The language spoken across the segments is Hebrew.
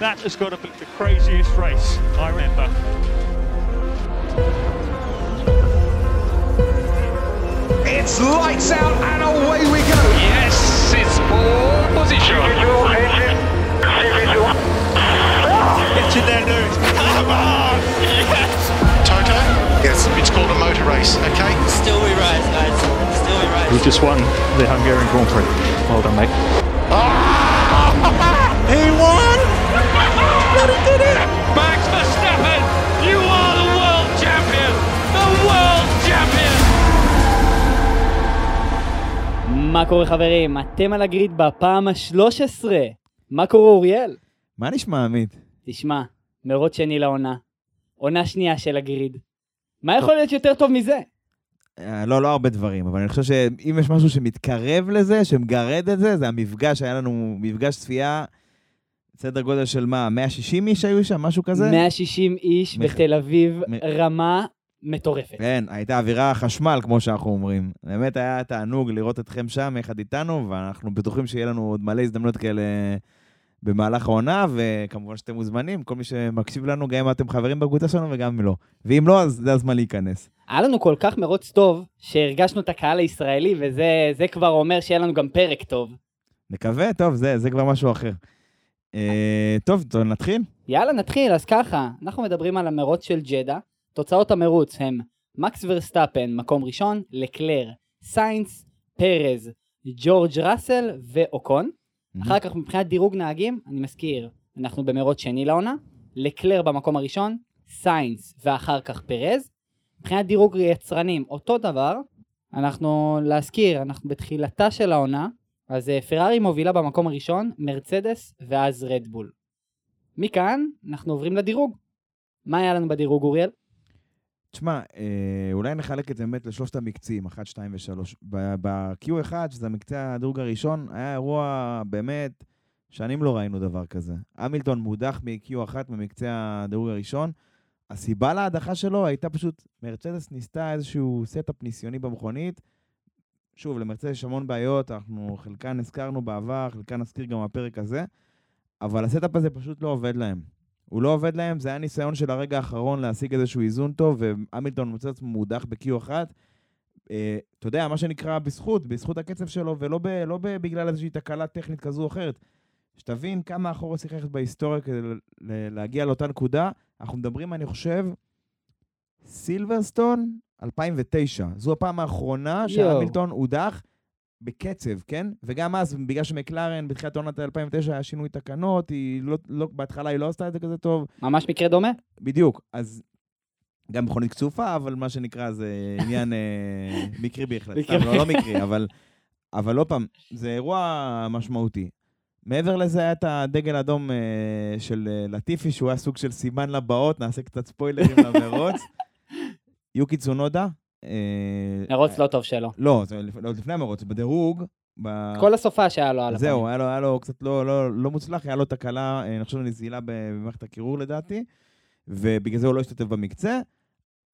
That has got to be the craziest race I remember. It's lights out and away we go. Yes, it's pole position. It's in there, Lewis. Come on! Yes! Toto? Yes. It's called a motor race, okay? Still we rise, guys. Still we rise. We just won the Hungarian Grand Prix. Well done, mate. Ah! He won! Max Verstappen, you are the world champion. The world champion. מה קורה חברים? אתם על הגריד בפעם ה-13. מה קורה אוריאל? מה נשמע, עמית? תשמע, מרוץ שני לעונה. עונה שנייה של הגריד. מה יכול להיות יותר טוב מזה? אה, לא, לא הרבה דברים, אבל אני חושב שאם יש משהו שמתקרב לזה, שמגרד את זה, זה המפגש, היה לנו מפגש צפייה, סדר גודל של מה, 160 איש היו שם, משהו כזה? 160 איש מח- בתל אביב, מ- רמה מטורפת. כן, הייתה אווירה חשמל, כמו שאנחנו אומרים. באמת היה תענוג לראות אתכם שם יחד איתנו, ואנחנו בטוחים שיהיה לנו עוד מלא הזדמנויות כאלה במהלך העונה, וכמובן שאתם מוזמנים, כל מי שמקשיב לנו, גם אם אתם חברים בקבוצה שלנו וגם אם לא. ואם לא, אז זה הזמן להיכנס. היה לנו כל כך מרוץ טוב, שהרגשנו את הקהל הישראלי, וזה זה כבר אומר שיהיה לנו גם פרק טוב. נקווה, טוב, זה, זה כבר משהו אחר. אה, טוב, טוב, נתחיל? יאללה, נתחיל, אז ככה, אנחנו מדברים על המרוץ של ג'דה. תוצאות המרוץ הם מקס ורסטאפן, מקום ראשון, לקלר, סיינס, פרז, ג'ורג' ראסל ואוקון. אחר כך מבחינת דירוג נהגים, אני מזכיר, אנחנו במרוץ שני לעונה, לקלר במקום הראשון, סיינס ואחר כך פרז. מבחינת דירוג יצרנים, אותו דבר, אנחנו, להזכיר, אנחנו בתחילתה של העונה, אז אה, פרארי מובילה במקום הראשון, מרצדס ואז רדבול. מכאן אנחנו עוברים לדירוג. מה היה לנו בדירוג, אוריאל? תשמע, אה, אולי נחלק את זה באמת לשלושת המקצים, 1, 2 ו-3. ב-Q1, שזה המקצה הדירוג הראשון, היה אירוע באמת, שנים לא ראינו דבר כזה. המילטון מודח מ-Q1 ממקצה הדירוג הראשון. הסיבה להדחה שלו הייתה פשוט, מרצדס ניסתה איזשהו setup ניסיוני במכונית. שוב, למרצדס יש המון בעיות, אנחנו חלקן הזכרנו בעבר, חלקן נזכיר גם בפרק הזה, אבל ה setup הזה פשוט לא עובד להם. הוא לא עובד להם, זה היה ניסיון של הרגע האחרון להשיג איזשהו איזון טוב, והמילטון מוצא עצמו מודח ב-Q1. אה, אתה יודע, מה שנקרא בזכות, בזכות הקצב שלו, ולא ב, לא ב, בגלל איזושהי תקלה טכנית כזו או אחרת. שתבין כמה אחורה צריך ללכת בהיסטוריה כדי להגיע לאותה נקודה. אנחנו מדברים, אני חושב, סילברסטון 2009. זו הפעם האחרונה. שהמילטון הודח בקצב, כן? וגם אז, בגלל שמקלרן בתחילת עונת 2009 היה שינוי תקנות, היא לא, לא, בהתחלה היא לא עשתה את זה כזה טוב. ממש מקרה דומה? בדיוק, אז גם מכונית קצופה, אבל מה שנקרא זה עניין אה, מקרי בהחלט. סתם, לא, לא מקרי, אבל, אבל עוד פעם, זה אירוע משמעותי. מעבר לזה היה את הדגל האדום אה, של אה, לטיפי, שהוא היה סוג של סימן לבאות, נעשה קצת ספוילרים למרוץ. יוקי צונודה. אה, מרוץ לא טוב שלו. לא, זה לא, לפני המרוץ, בדירוג. ב- כל הסופה שהיה לו על זהו, הפנים. היה לו, היה לו קצת לא, לא, לא מוצלח, היה לו תקלה, אה, אני חושב נזילה במערכת הקירור לדעתי, ובגלל זה הוא לא השתתף במקצה,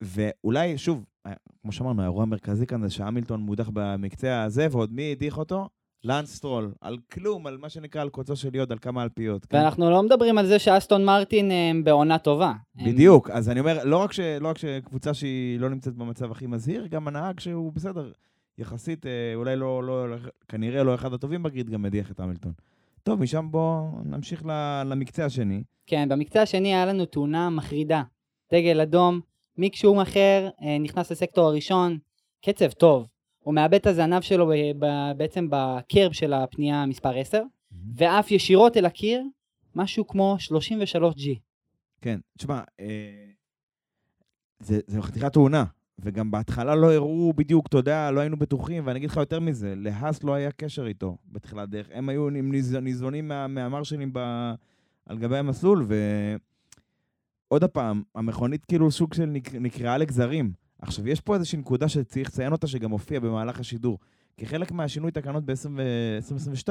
ואולי, שוב, אה, כמו שאמרנו, האירוע המרכזי כאן זה שהמילטון מודח במקצה הזה, ועוד מי הדיח אותו? לאנס סטרול, על כלום, על מה שנקרא, על קוצו של יוד, על כמה אלפיות. כן? ואנחנו לא מדברים על זה שאסטון מרטין הם בעונה טובה. הם- בדיוק, אז אני אומר, לא רק, ש, לא רק שקבוצה שהיא לא נמצאת במצב הכי מזהיר, גם הנהג שהוא בסדר, יחסית, אה, אולי לא, לא, כנראה לא אחד הטובים ב grid, גם מדיח את המילטון. טוב, משם בואו נמשיך ל- למקצה השני. כן, במקצה השני היה לנו תאונה מחרידה. דגל אדום, מיק שומאחר אה, נכנס לסקטור הראשון, קצב טוב. הוא מאבד את הזנב שלו ב- ב- בעצם בקרב של הפנייה מספר 10, ועף ישירות אל הקיר, משהו כמו 33G. כן, תשמע, אה, זה, זה חתיכת תאונה, וגם בהתחלה לא הראו בדיוק, אתה יודע, לא היינו בטוחים, ואני אגיד לך יותר מזה, להאס לא היה קשר איתו בתחילת דרך. הם היו ניז- ניזונים מה, מהמרשלים ב, על גבי המסלול, ועוד פעם, המכונית כאילו סוג של נק, נקרעה לגזרים. עכשיו, יש פה איזושהי נקודה שצריך לציין אותה, שגם הופיעה במהלך השידור. כחלק מהשינוי תקנות ב-2022,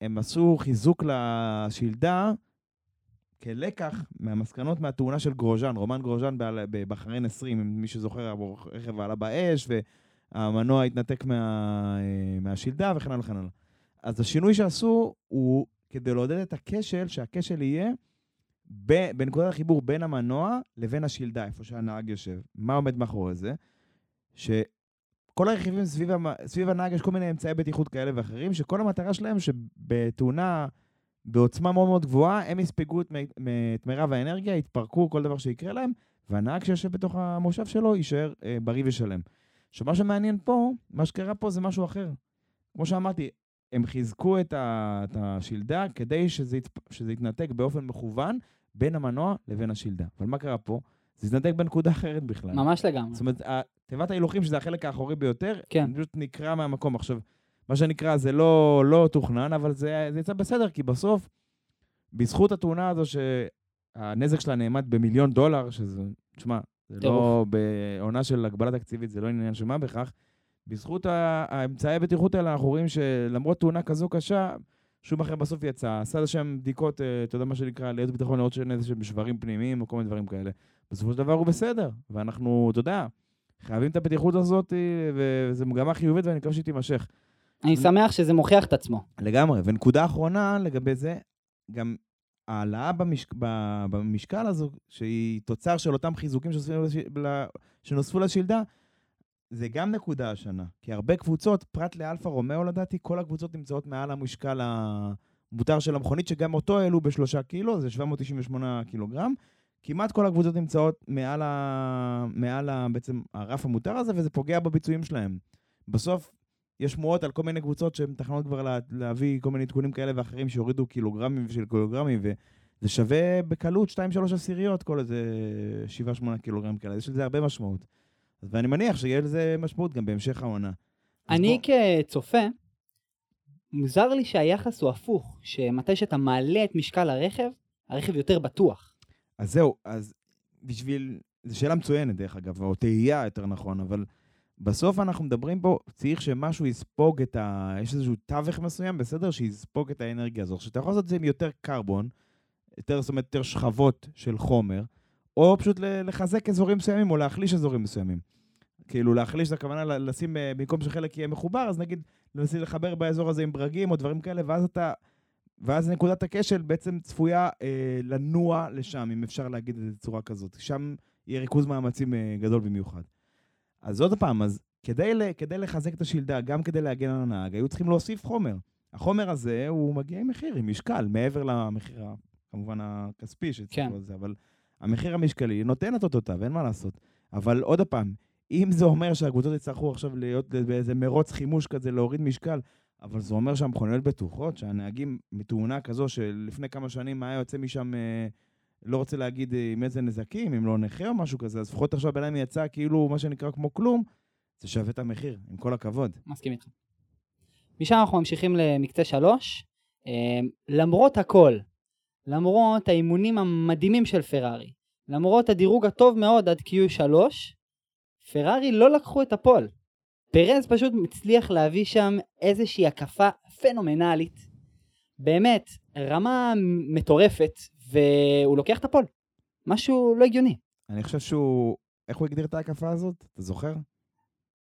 הם עשו חיזוק לשלדה כלקח מהמסקנות מהתאונה של גרוז'אן, רומן גרוז'אן בבחריין 20, אם מי שזוכר, הרכב עלה באש, והמנוע התנתק מה, מהשלדה וכן הלאה וכן הלאה. אז השינוי שעשו הוא כדי לעודד את הכשל, שהכשל יהיה ב, בנקודת החיבור בין המנוע לבין השלדה, איפה שהנהג יושב. מה עומד מאחורי זה? שכל הרכיבים סביב, המ... סביב הנהג יש כל מיני אמצעי בטיחות כאלה ואחרים, שכל המטרה שלהם שבתאונה בעוצמה מאוד מאוד גבוהה, הם יספגו את, מ... את מירב האנרגיה, יתפרקו כל דבר שיקרה להם, והנהג שיושב בתוך המושב שלו יישאר אה, בריא ושלם. עכשיו, מה שמעניין פה, מה שקרה פה זה משהו אחר. כמו שאמרתי, הם חיזקו את, ה, את השלדה כדי שזה, ית, שזה יתנתק באופן מכוון בין המנוע לבין השלדה. אבל מה קרה פה? זה התנתק בנקודה אחרת בכלל. ממש לגמרי. זאת אומרת, תיבת ההילוכים, שזה החלק האחורי ביותר, כן. פשוט נקרע מהמקום. עכשיו, מה שנקרא, זה לא, לא תוכנן, אבל זה, זה יצא בסדר, כי בסוף, בזכות התאונה הזו, שהנזק שלה נאמד במיליון דולר, שזה, תשמע, זה לא. בעונה של הגבלה תקציבית, זה לא עניין של מה בכך, בזכות האמצעי הבטיחות האלה, אנחנו רואים שלמרות תאונה כזו קשה, שום אחר בסוף יצא, עשה לשם בדיקות, אה, אתה יודע מה שנקרא, ליד ביטחון, לראות שאין איזה שהם שברים פנימיים או כל מיני דברים כאלה. בסופו של דבר הוא בסדר, ואנחנו, אתה יודע, חייבים את הבטיחות הזאת, אה, וזו מגמה חיובית ואני מקווה שהיא תימשך. אני שמח שזה מוכיח את עצמו. לגמרי. ונקודה אחרונה לגבי זה, גם העלאה במשק... במשקל הזו, שהיא תוצר של אותם חיזוקים שנוספו לשלדה, זה גם נקודה השנה. כי הרבה קבוצות, פרט לאלפה רומאו לדעתי, כל הקבוצות נמצאות מעל המשקל המותר של המכונית, שגם אותו העלו בשלושה קילו, זה 798 קילוגרם. כמעט כל הקבוצות נמצאות מעל, ה... מעל ה... בעצם הרף המותר הזה, וזה פוגע בביצועים שלהם. בסוף, יש שמועות על כל מיני קבוצות שהן מתכננות כבר לה, להביא כל מיני עדכונים כאלה ואחרים שיורידו קילוגרמים של קילוגרמים, וזה שווה בקלות 2-3 עשיריות, כל איזה 7-8 קילוגרם כאלה, יש לזה הרבה משמעות. ואני מניח שיהיה לזה משמעות גם בהמשך העונה. אני בוא- כצופה, מוזר לי שהיחס הוא הפוך, שמתי שאתה מעלה את משקל הרכב, הרכב יותר בטוח. אז זהו, אז בשביל... זו שאלה מצוינת, דרך אגב, או תהייה, יותר נכון, אבל בסוף אנחנו מדברים פה, צריך שמשהו יספוג את ה... יש איזשהו תווך מסוים, בסדר? שיספוג את האנרגיה הזו. עכשיו, אתה יכול לעשות את זה עם יותר קרבון, יותר, זאת אומרת, יותר שכבות של חומר, או פשוט לחזק אזורים מסוימים, או להחליש אזורים מסוימים. כאילו, להחליש, זה הכוונה לשים, אה, במקום שחלק יהיה מחובר, אז נגיד, לנסות לחבר באזור הזה עם ברגים או דברים כאלה, ואז אתה... ואז נקודת הכשל בעצם צפויה אה, לנוע לשם, אם אפשר להגיד את זה בצורה כזאת. שם יהיה ריכוז מאמצים אה, גדול במיוחד. אז עוד פעם, אז כדי, ל, כדי לחזק את השלדה, גם כדי להגן על הנהג, היו צריכים להוסיף חומר. החומר הזה, הוא מגיע עם מחיר, עם משקל, מעבר למחיר, כמובן, הכספי שצריך כן. על זה, אבל המחיר המשקלי נותן את אותותיו, אין מה לעשות. אבל עוד פעם, אם זה אומר שהקבוצות יצטרכו עכשיו להיות באיזה מרוץ חימוש כזה, להוריד משקל, אבל זה אומר שהמכוניות בטוחות, שהנהגים מתאונה כזו שלפני כמה שנים היה יוצא משם, אה, לא רוצה להגיד אה, עם איזה נזקים, אם לא נכה או משהו כזה, אז לפחות עכשיו בינתיים יצא כאילו מה שנקרא כמו כלום, זה שווה את המחיר, עם כל הכבוד. מסכים איתך. משם אנחנו ממשיכים למקצה שלוש. אה, למרות הכל, למרות האימונים המדהימים של פרארי, למרות הדירוג הטוב מאוד עד Q3, פרארי לא לקחו את הפול. פרז פשוט הצליח להביא שם איזושהי הקפה פנומנלית. באמת, רמה מטורפת, והוא לוקח את הפול. משהו לא הגיוני. אני חושב שהוא, איך הוא הגדיר את ההקפה הזאת? אתה זוכר?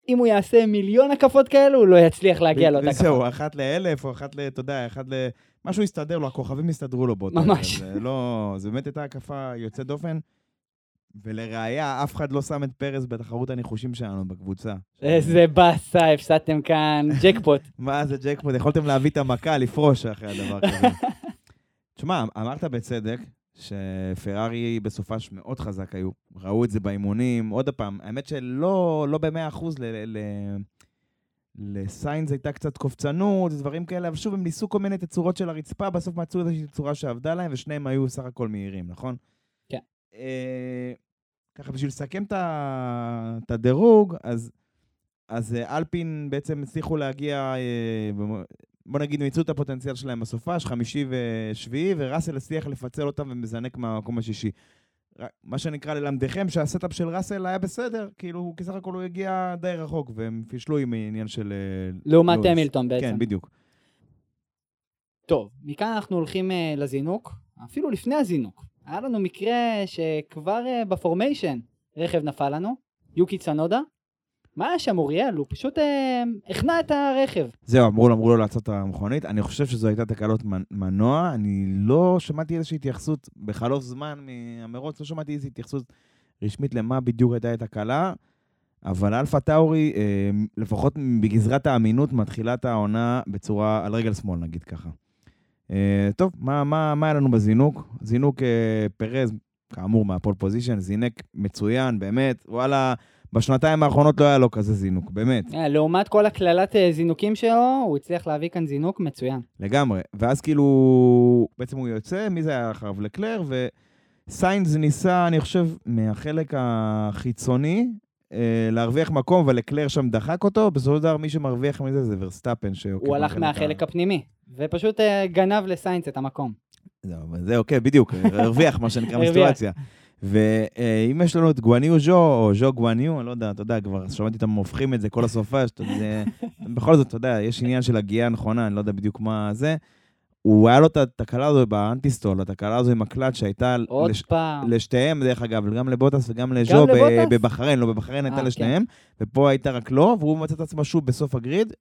אם הוא יעשה מיליון הקפות כאלו, הוא לא יצליח להגיע לאותה הקפה. זהו, אחת לאלף, או אחת ל... אתה יודע, אחת ל... משהו הסתדר לו, הכוכבים הסתדרו לו באותו... ממש. זה לא... זה באמת הייתה הקפה יוצאת דופן. ולראיה, אף אחד לא שם את פרס בתחרות הניחושים שלנו בקבוצה. איזה באסה, הפסדתם כאן ג'קפוט. מה זה ג'קפוט? יכולתם להביא את המכה, לפרוש אחרי הדבר כזה. תשמע, אמרת בצדק שפרארי בסופש מאוד חזק היו. ראו את זה באימונים. עוד פעם, האמת שלא לא במאה אחוז ל... ל... לסיינס הייתה קצת קופצנות, דברים כאלה, אבל שוב, הם ניסו כל מיני תצורות של הרצפה, בסוף מצאו איזושהי צורה שעבדה להם, ושניהם היו סך הכל מהירים, נכון? כן. אה, ככה, בשביל לסכם את הדירוג, אז, אז אה, אלפין בעצם הצליחו להגיע, אה, בוא נגיד, מיצו את הפוטנציאל שלהם בסופש, חמישי ושביעי, וראסל הצליח לפצל אותם ומזנק מהמקום השישי. מה שנקרא ללמדכם שה setup של ראסל היה בסדר, כאילו, כי סך הכל הוא הגיע די רחוק, והם פישלו עם עניין של... אה, לעומת. המילטון בעצם. כן, בדיוק. טוב, מכאן אנחנו הולכים אה, לזינוק, אפילו לפני הזינוק. היה לנו מקרה שכבר אה, ב formation רכב נפל לנו, יוקי צנודה, מה היה שם אוריאל? הוא פשוט אה, הכנע את הרכב. זהו, אמרו לו, אמרו לו לעצור את המכונית. אני חושב שזו הייתה תקלות מנ- מנוע. אני לא שמעתי איזושהי התייחסות, בחלוף זמן מהמרוץ, לא שמעתי איזושהי התייחסות רשמית למה בדיוק הייתה התקלה. אבל אלפה טאורי, אה, לפחות בגזרת האמינות, מתחילה את העונה בצורה, על רגל שמאל, נגיד ככה. אה, טוב, מה, מה, מה היה לנו בזינוק? זינוק אה, פרז, כאמור, מה pole position, זינק מצוין, באמת, וואלה, בשנתיים האחרונות לא היה לו כזה זינוק, באמת. אה, לעומת כל הקללת אה, זינוקים שלו, הוא הצליח להביא כאן זינוק מצוין. לגמרי. ואז כאילו, בעצם הוא יוצא, מי זה היה אחריו? לקלר, וסיינס ניסה, אני חושב, מהחלק החיצוני, אה, להרוויח מקום, אבל לקלר שם דחק אותו, בסופו של דבר מי שמרוויח מזה זה ורסטאפן הוא הלך בחלק מהחלק הפנימי, ופשוט גנב לסיינס את המקום. זהו, אבל זה אוקיי, בדיוק, הרוויח, מה שנקרא. מסיטואציה. ואם יש לנו את גואניו ז'ו, או ז'ו גואניו, אני לא יודע, אתה יודע, כבר שמעתי אותם הופכים את זה כל הסופה, שאתה יודע, בכל זאת, אתה יודע, יש עניין של הגייה הנכונה, אני לא יודע בדיוק מה זה. הוא, היה לו את התקלה הזו באנטיסטול, התקלה הזו עם הקלט שהייתה עוד לש- פעם. לשתיהם, דרך אגב, גם לבוטס וגם לז'ו ב-? בבחריין, לא, בבחריין אה, הייתה כן. לשניהם, ופה הייתה רק לו, והוא מצא את עצמו שוב בסוף הגריד.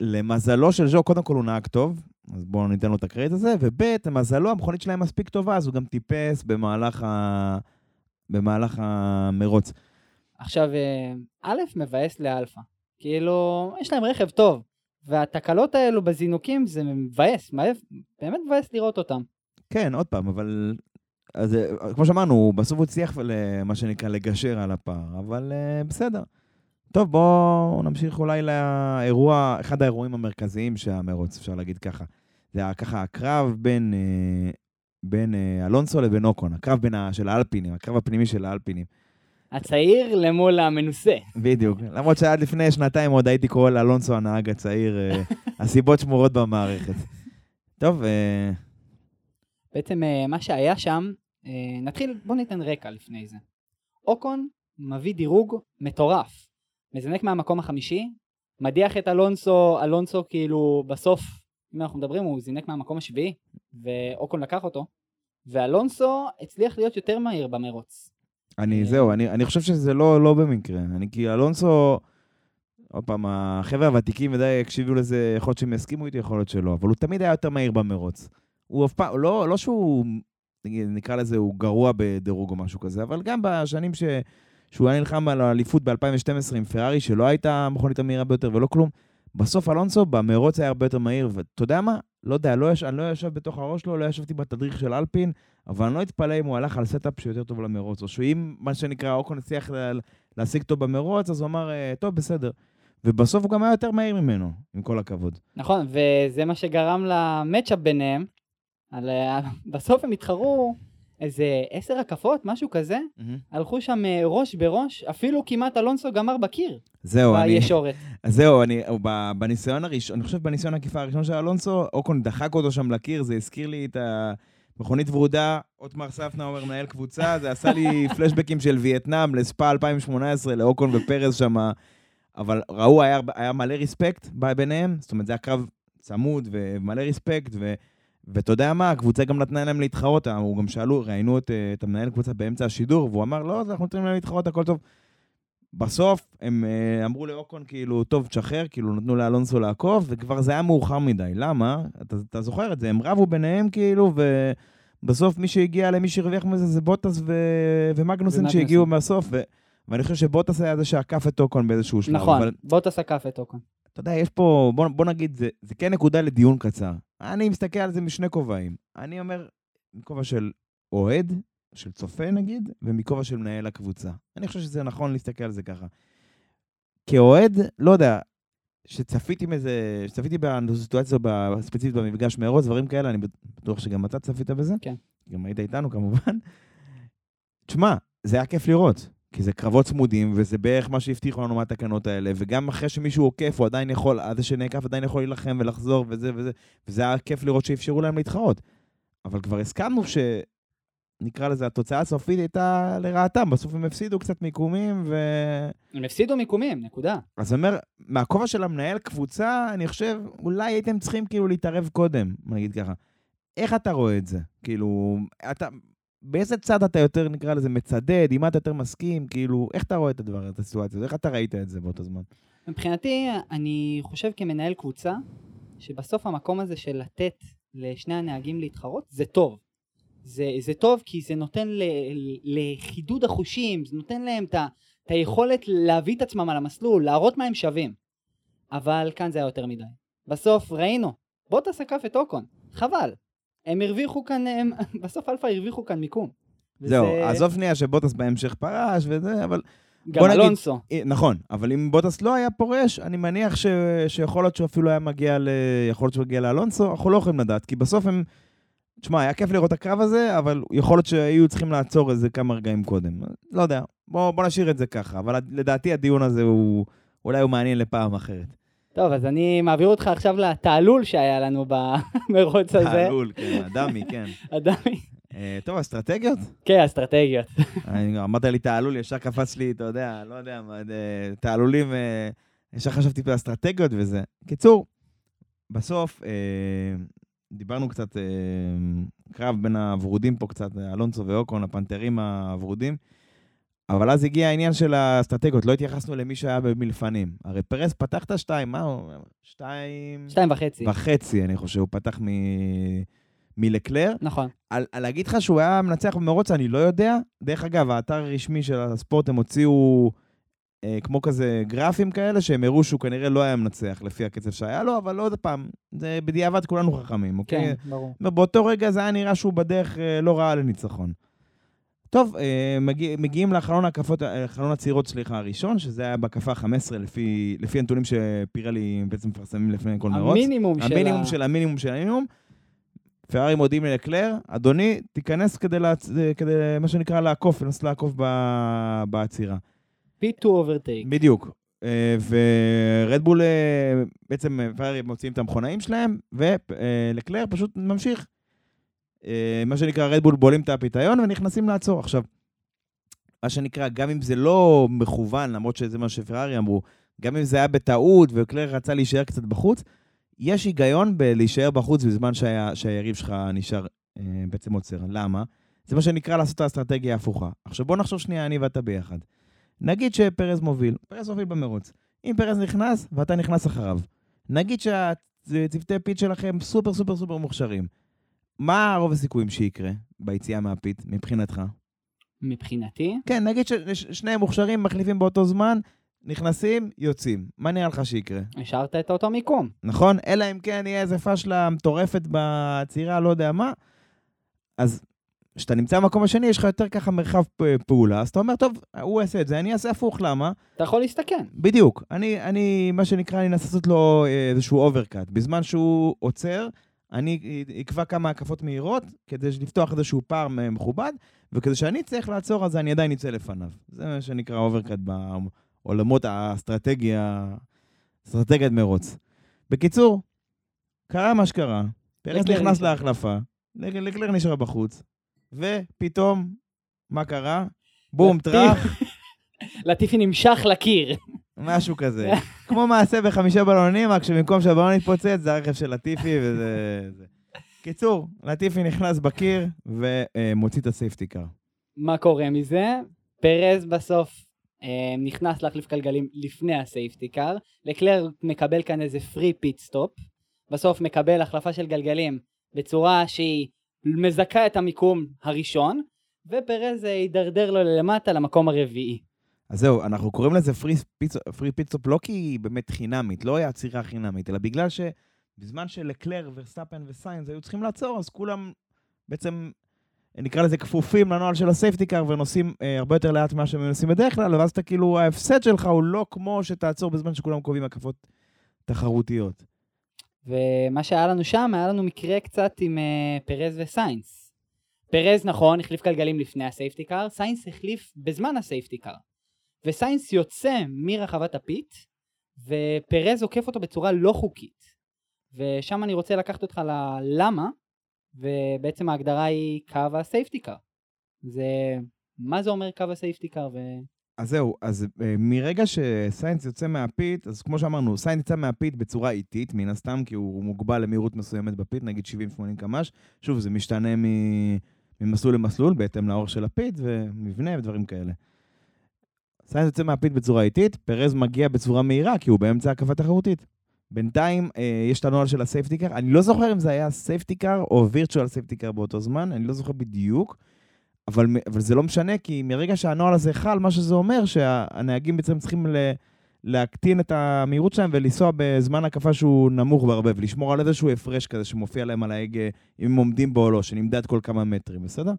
למזלו של ז'ו, קודם כל הוא נהג טוב, אז בואו ניתן לו את הקרדיט הזה, וב', למזלו, המכונית שלהם מספיק טובה, אז הוא גם טיפס במהלך, ה... במהלך המרוץ. עכשיו, אה, א', מבאס לאלפא. כאילו, יש להם רכב טוב, והתקלות האלו בזינוקים זה מבאס, באמת מבאס לראות אותם. כן, עוד פעם, אבל... אז אה, כמו שאמרנו, בסוף הוא הצליח, מה שנקרא, לגשר על הפער, אבל uh, בסדר. טוב, בואו נמשיך אולי לאירוע, אחד האירועים המרכזיים שהמרוץ, אפשר להגיד ככה. זה היה ככה הקרב בין, אה, בין אה, אלונסו לבין אוקון, הקרב בין ה, של האלפינים, הקרב הפנימי של האלפינים. הצעיר למול המנוסה. בדיוק. למרות שעד לפני שנתיים עוד הייתי קורא לאלונסו הנהג הצעיר, אה, הסיבות שמורות במערכת. טוב, בעצם מה שהיה שם, נתחיל, בוא ניתן רקע לפני זה. אוקון מביא דירוג מטורף. מזנק מהמקום החמישי, מדיח את אלונסו, אלונסו כאילו בסוף, אם אנחנו מדברים, הוא זינק מהמקום השביעי, ואוקון לקח אותו, ואלונסו הצליח להיות יותר מהיר במרוץ. אני, אה, זהו, אני, אני חושב שזה לא, לא במקרה. אני כי אלונסו, עוד פעם, החבר'ה הוותיקים ודאי הקשיבו לזה, יכול להיות שהם יסכימו איתי, יכול להיות שלא, אבל הוא תמיד היה יותר מהיר במרוץ. הוא אף פעם, לא, לא שהוא, נקרא לזה, הוא גרוע בדירוג או משהו כזה, אבל גם בשנים ש, שהוא היה נלחם על האליפות ב-2012 עם פרארי, שלא הייתה המכונית המהירה ביותר ולא כלום, בסוף אלונסו במרוץ היה הרבה יותר מהיר, ואתה יודע מה? לא יודע, לא יש, אני לא יושב בתוך הראש שלו, לא ישבתי בתדריך של אלפין, אבל אני לא אתפלא אם הוא הלך על setup שיותר טוב למרוץ, או שאם, מה שנקרא, אוקון הצליח לה- להשיג אותו במרוץ, אז הוא אמר, "אה, טוב, בסדר. ובסוף הוא גם היה יותר מהיר ממנו, עם כל הכבוד. נכון, וזה מה שגרם ל match-up ביניהם. על, אה, בסוף הם התחרו איזה עשר הקפות, משהו כזה. הלכו שם אה, ראש בראש, אפילו כמעט אלונסו גמר בקיר, זהו, אני... בישורת. זהו, אני, בניסיון הראשון, אני חושב בניסיון העקיפה הראשון של אלונסו, אוקון דחק אותו שם לקיר, זה הזכיר לי את המכונית ורודה, אוטמר ספנה אומר מנהל קבוצה, זה עשה לי פלשבקים של וייטנאם, לספא 2018, לאוקון ופרז שם, אבל ראו, היה, היה מלא ריספקט ביניהם, זאת אומרת, זה היה קרב צמוד ומלא ריספקט, ו... ואתה יודע מה, הקבוצה גם נתנה להם להתחרות, הוא גם שאלו, ראיינו את, אה, את המנהל קבוצה באמצע השידור, והוא אמר, לא, אנחנו נותנים להם להתחרות, הכל טוב. בסוף הם אה, אמרו לאוקון, כאילו, טוב, תשחרר, כאילו, נתנו לאלונסו לעקוב, וכבר זה היה מאוחר מדי. למה? אתה, אתה זוכר את זה, הם רבו ביניהם, כאילו, ובסוף מי שהגיע למי שהרוויח מזה זה בוטס ו... ומגנוסן. שהגיעו מהסוף, ו... ואני חושב שבוטס היה זה שעקף את אוקון באיזשהו שלב. נכון, אבל בוא תסקף את אוקון. אתה יודע, יש פה, בוא, בוא נגיד, זה, זה כן נקודה לדיון קצר. אני מסתכל על זה משני כובעים. אני אומר, מכובע של אוהד, של צופה נגיד, ומכובע של מנהל הקבוצה. אני חושב שזה נכון להסתכל על זה ככה. כאוהד, לא יודע, שצפיתי מזה, שצפיתי בסיטואציה ב- ספציפית במפגש מארוץ, דברים כאלה, אני בטוח שגם אתה צפית בזה. כן. גם היית איתנו כמובן. תשמע, זה היה כיף לראות, כי זה קרבות צמודים, וזה בערך מה שהבטיחו לנו מהתקנות האלה, וגם אחרי שמישהו עוקף, הוא עדיין יכול, עד שנעקף עדיין יכול להילחם ולחזור וזה וזה, וזה היה כיף לראות שאפשרו להם להתחרות. אבל כבר הסכמנו ש... נקרא לזה, התוצאה הסופית הייתה לרעתם, בסוף הם הפסידו קצת מיקומים, ו... הם הפסידו מיקומים, נקודה. אז אני אומר, מהכובע של המנהל קבוצה, אני חושב, אולי הייתם צריכים כאילו להתערב קודם, נגיד ככה. איך אתה רואה את זה? כאילו, אתה... באיזה צד אתה יותר, נקרא לזה, מצדד, עם מה אתה יותר מסכים, כאילו, איך אתה רואה את הדבר, את הסיטואציה הזאת? איך אתה ראית את זה באותו זמן? מבחינתי, אני חושב כמנהל קבוצה, שבסוף המקום הזה של לתת לשני הנהגים להתחרות, זה טוב. זה, זה טוב כי זה נותן ל, לחידוד החושים, זה נותן להם את את היכולת להביא את עצמם על המסלול, להראות מה הם שווים. אבל כאן זה היה יותר מדי. בסוף ראינו, בוטס עקף את אוקון, חבל. הם הרוויחו כאן, הם, בסוף אלפא הרוויחו כאן מיקום. זהו, וזה- עזוב שנייה שבוטס בהמשך פרש וזה, אבל... גם בוא נגיד- אלונסו. אה, נכון, אבל אם בוטס לא היה פורש, אני מניח ש... שיכול להיות שהוא אפילו היה מגיע ל... יכול להיות שהוא מגיע לאלונסו, אנחנו לא יכולים לדעת, כי בסוף הם... תשמע, היה כיף לראות את הקרב הזה, אבל יכול להיות שהיו צריכים לעצור איזה כמה רגעים קודם. לא יודע, בוא, בוא נשאיר את זה ככה, אבל לדעתי הדיון הזה הוא... אולי הוא מעניין לפעם אחרת. טוב, אז אני מעביר אותך עכשיו לתעלול שהיה לנו במרוץ הזה. תעלול, כן, הדמי, כן. עדיין. אה, טוב, אסטרטגיות? כן, אסטרטגיות. אמרת לי תעלול, ישר קפץ לי, אתה יודע, לא יודע מה, אה, תעלולים, אה, ישר חשבתי באסטרטגיות וזה. קיצור, בסוף, דיברנו קצת, קרב בין הוורודים פה קצת, אלונסו ואוקון, הפנתרים הוורודים, אבל אז הגיע העניין של האסטרטגיות, לא התייחסנו למי שהיה מלפנים. הרי פרס פתח את השתיים, מה הוא? שתיים... שתיים וחצי. וחצי, אני חושב, הוא פתח מ... מלקלר. נכון. על, על להגיד לך שהוא היה מנצח במרוץ, אני לא יודע. דרך אגב, האתר הרשמי של הספורט, הם הוציאו אה, כמו כזה גרפים כאלה, שהם הראו שהוא כנראה לא היה מנצח לפי הקצב שהיה לו, אבל עוד פעם, זה בדיעבד כולנו חכמים, אוקיי? כן, ברור. באותו רגע זה היה נראה שהוא בדרך אה, לא רעה לניצחון. טוב, אה, מגיע, מגיעים לחלון הקפות, אה, חלון העצירות, סליחה, הראשון, שזה היה בהקפה 15, לפי, לפי הנתונים שפירלי בעצם מפרסמים לפני כל מרוץ. המינימום של המינימום. של המינימום של המינימום. פרארי מודיעים לקלר, אדוני, תיכנס כדי, להצ... כדי מה שנקרא לעקוף, לנסות לעקוף ב... בעצירה. Pit to overtake. בדיוק. אה, ורדבול, אה, בעצם אה, פרארי מוציאים את המכונאים שלהם, ולקלר פשוט ממשיך. אה, מה שנקרא, רדבול בולים את הפיתיון ונכנסים לעצור. עכשיו, מה שנקרא, גם אם זה לא מכוון, למרות שזה מה שפרארי אמרו, גם אם זה היה בטעות וקלר רצה להישאר קצת בחוץ, יש היגיון בלהישאר בחוץ בזמן שה, שהיריב שלך נשאר, אה, בעצם עוצר. למה? זה מה שנקרא לעשות את האסטרטגיה ההפוכה. עכשיו בוא נחשוב שנייה, אני ואתה ביחד. נגיד שפרז מוביל, פרז מוביל במרוץ. אם פרז נכנס ואתה נכנס אחריו, נגיד שהצוותי פיט שלכם סופר סופר סופר מוכשרים. מה רוב הסיכויים שיקרה ביציאה מהפיט מבחינתך? מבחינתי, כן, נגיד ששניהם מוכשרים, מחליפים באותו זמן, נכנסים, יוצאים. מה נראה לך שיקרה? השארת את אותו מיקום. נכון? אלא אם כן יהיה איזה פשלה מטורפת בעצירה, לא יודע מה. אז כשאתה נמצא במקום השני, יש לך יותר ככה מרחב פעולה, אז אתה אומר, טוב, הוא יעשה את זה, אני אעשה הפוך, למה? אתה יכול להסתכן. בדיוק. אני, אני, מה שנקרא, אני אנסה לעשות לו אה, איזשהו overcut. בזמן שהוא עוצר, אני אקבע כמה הקפות מהירות, כדי לפתוח איזשהו פער מכובד, וכדי שאני צריך לעצור, אז אני עדיין אצא לפניו. זה מה שנקרא overcut בעולמות האסטרטגיה, אסטרטגיית מרוץ. בקיצור, קרה מה שקרה, פרז נכנס. להחלפה, לק- לקלר נשאר בחוץ, ופתאום, מה קרה? בום, טראח, לטיפי נמרח לקיר. משהו כזה. כמו מעשה בחמישה בלונים, רק שבמקום שהבלון יתפוצץ, זה הרכב של לטיפי וזה... זה. קיצור, לטיפי נכנס בקיר ומוציא את ה safety car. מה קורה מזה? פרז בסוף אה, נכנס להחליף גלגלים לפני ה safety car. לקלר מקבל כאן איזה free pit stop. בסוף מקבל החלפה של גלגלים בצורה שהיא מזכה את המיקום הראשון, ופרז אה, הידרדר לו למטה למקום הרביעי. אז זהו, אנחנו קוראים לזה free, pit... free pit stop לא כי היא באמת חינמית, לא היא עצירה חינמית, אלא בגלל שבזמן שלקלר, ורסטאפן וסיינס היו צריכים לעצור, אז כולם בעצם, נקרא לזה כפופים לנוהל של ה safety car ונוסעים אה, הרבה יותר לאט ממה שהם נוסעים בדרך כלל, ואז אתה כאילו, ההפסד שלך הוא לא כמו שתעצור בזמן שכולם קובעים הקפות תחרותיות. ומה שהיה לנו שם, היה לנו מקרה קצת עם אה, פרז וסיינס. פרז, נכון, החליף גלגלים לפני ה safety car, סיינס החליף בזמן ה safety car. וסיינס יוצא מרחבת הפיט, ופרז עוקף אותו בצורה לא חוקית. ושם אני רוצה לקחת אותך ללמה, ובעצם ההגדרה היא קו ה safety car. זה... מה זה אומר קו ה safety car ו... אז זהו, אז אה, מרגע שסיינס יוצא מהפיט, אז כמו שאמרנו, סיינס יצא מהפיט בצורה איטית, מן הסתם, כי הוא מוגבל למהירות מסוימת בפיט, נגיד 70-80 קמ"ש. שוב, זה משתנה. ממסלול למסלול, בהתאם לאורך של הפיט ומבנה ודברים כאלה. סיינס יוצא מהפיט בצורה איטית, פרז מגיע בצורה מהירה, כי הוא באמצע הקפה תחרותית. בינתיים אה, יש את הנוהל של ה safety car, אני לא זוכר אם זה היה safety car או virtual safety car באותו זמן, אני לא זוכר בדיוק, אבל, אבל זה לא משנה, כי מרגע שהנוהל הזה חל, מה שזה אומר, שהנהגים בעצם צריכים ל, להקטין את המהירות שלהם ולנסוע בזמן הקפה שהוא נמוך בהרבה, ולשמור על איזשהו הפרש כזה שמופיע להם על ההגה, אם הם עומדים בו או לא, שנמדד כל כמה מטרים, בסדר?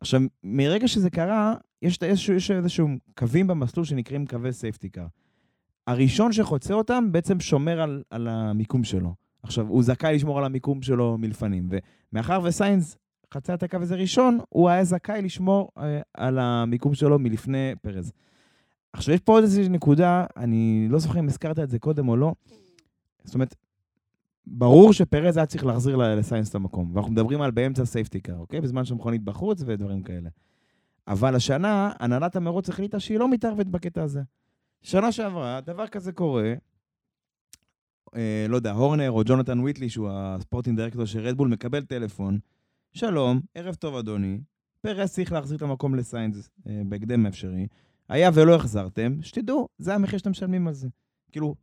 עכשיו, מרגע שזה קרה, יש איזשהו, יש איזשהו קווים במסלול שנקראים קווי safety car. הראשון שחוצה אותם בעצם שומר על, על המיקום שלו. עכשיו, הוא זכאי לשמור על המיקום שלו מלפנים, ומאחר וסיינס חצה את הקו הזה ראשון, הוא היה זכאי לשמור אה, על המיקום שלו מלפני פרז. עכשיו, יש פה עוד איזושהי נקודה, אני לא זוכר אם הזכרת את זה קודם או לא. זאת אומרת, ברור שפרז היה צריך להחזיר לסיינס את המקום, ואנחנו מדברים על באמצע safety car, אוקיי? בזמן שהמכונית בחוץ ודברים כאלה. אבל השנה, הנהלת המרוץ החליטה שהיא לא מתערבת בקטע הזה. שנה שעברה, דבר כזה קורה, אה, לא יודע, הורנר או ג'ונתן ויטלי, שהוא הספורטינג דירקטור של רדבול, מקבל טלפון, שלום, ערב טוב אדוני, פרס צריך להחזיר את המקום לסיינס אה, בהקדם האפשרי. היה ולא החזרתם, שתדעו, זה המחיר שאתם משלמים על זה. כאילו,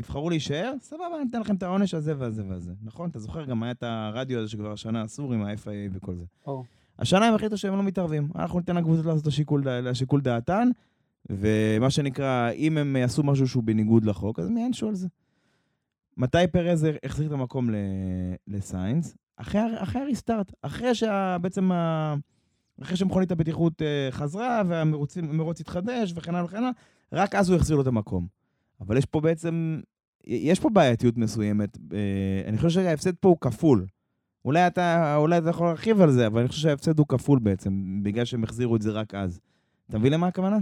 תבחרו להישאר, סבבה, אני אתן לכם את העונש הזה והזה והזה. נכון? אתה זוכר, גם היה את הרדיו הזה שכבר השנה אסור עם ה-FIA וכל זה. Oh. השנה הם החליטו שהם לא מתערבים. אנחנו ניתן לקבוצות לעשות את השיקול, השיקול דעתן, ומה שנקרא, אם הם יעשו משהו שהוא בניגוד לחוק, אז מי יענשו על זה. מתי פרז החזיר את המקום לסיינס? אחרי, אחרי הריסטארט, אחרי שבעצם ה... אחרי שמכונית הבטיחות אה, חזרה והמרוץ התחדש וכן הלאה וכן הלאה, רק אז הוא החזיר לו את המקום. אבל יש פה בעצם, יש פה בעייתיות מסוימת. אה, אני חושב שההפסד פה הוא כפול. אולי אתה, אולי אתה יכול להרחיב על זה, אבל אני חושב שההפסד הוא כפול בעצם, בגלל שהם החזירו את זה רק אז. אתה מבין למה הכוונה?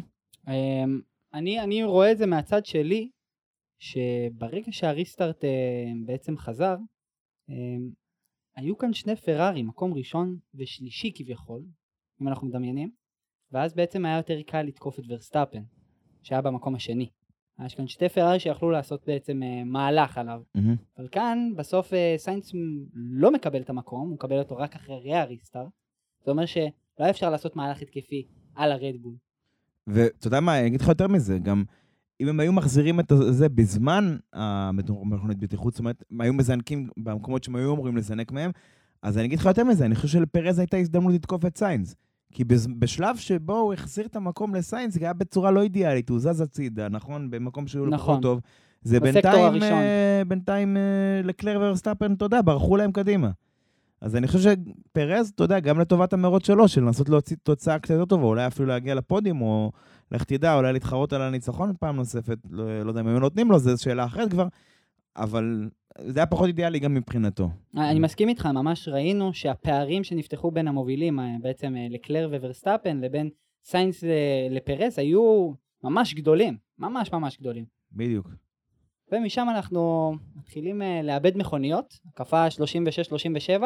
אמ, אני, אני רואה את זה מהצד שלי, שברגע שהריסטארט אה, בעצם חזר, אמ, היו כאן שני פרארי, מקום ראשון ושלישי כביכול, אם אנחנו מדמיינים, ואז בעצם היה יותר קל לתקוף את ורסטאפן, שהיה במקום השני. יש כאן שתי פרארי שיכלו לעשות בעצם uh, מהלך עליו. Mm-hmm. אבל כאן בסוף uh, סיינס לא מקבל את המקום, הוא מקבל אותו רק אחרי ה restart. זה אומר שלא היה אפשר לעשות מהלך התקפי על הרד בול. ואתה יודע מה, אני אגיד לך יותר מזה, גם אם הם היו מחזירים את זה בזמן המכונית בטיחות, זאת אומרת, הם היו מזנקים במקומות שהם היו אמורים לזנק מהם, אז אני אגיד לך יותר מזה, אני חושב שלפרז הייתה הזדמנות לתקוף את סיינס. כי בשלב שבו הוא החזיר את המקום לסיינס, זה היה בצורה לא אידיאלית, הוא זז הצידה, נכון? במקום שהוא לא נכון. פחות טוב. זה בינתיים, uh, בינתיים uh, לקלר ורסטאפן, אתה יודע, ברחו להם קדימה. אז אני חושב שפרז, אתה יודע, גם לטובת המרוץ שלו, של לנסות להוציא תוצאה קצת יותר טובה, אולי אפילו להגיע לפודיום, או לך תדע, אולי להתחרות על הניצחון פעם נוספת, לא, לא יודע אם היו נותנים לו, זו שאלה אחרת כבר, אבל זה היה פחות אידיאלי גם מבחינתו. אני מסכים איתך, ממש ראינו שהפערים שנפתחו בין המובילים, אה, בעצם אה, לקלר וורסטאפן, לבין סיינס לפרס, היו ממש גדולים, ממש ממש גדולים. בדיוק. ומשם אנחנו מתחילים אה, לאבד מכוניות, הקפה 36-37,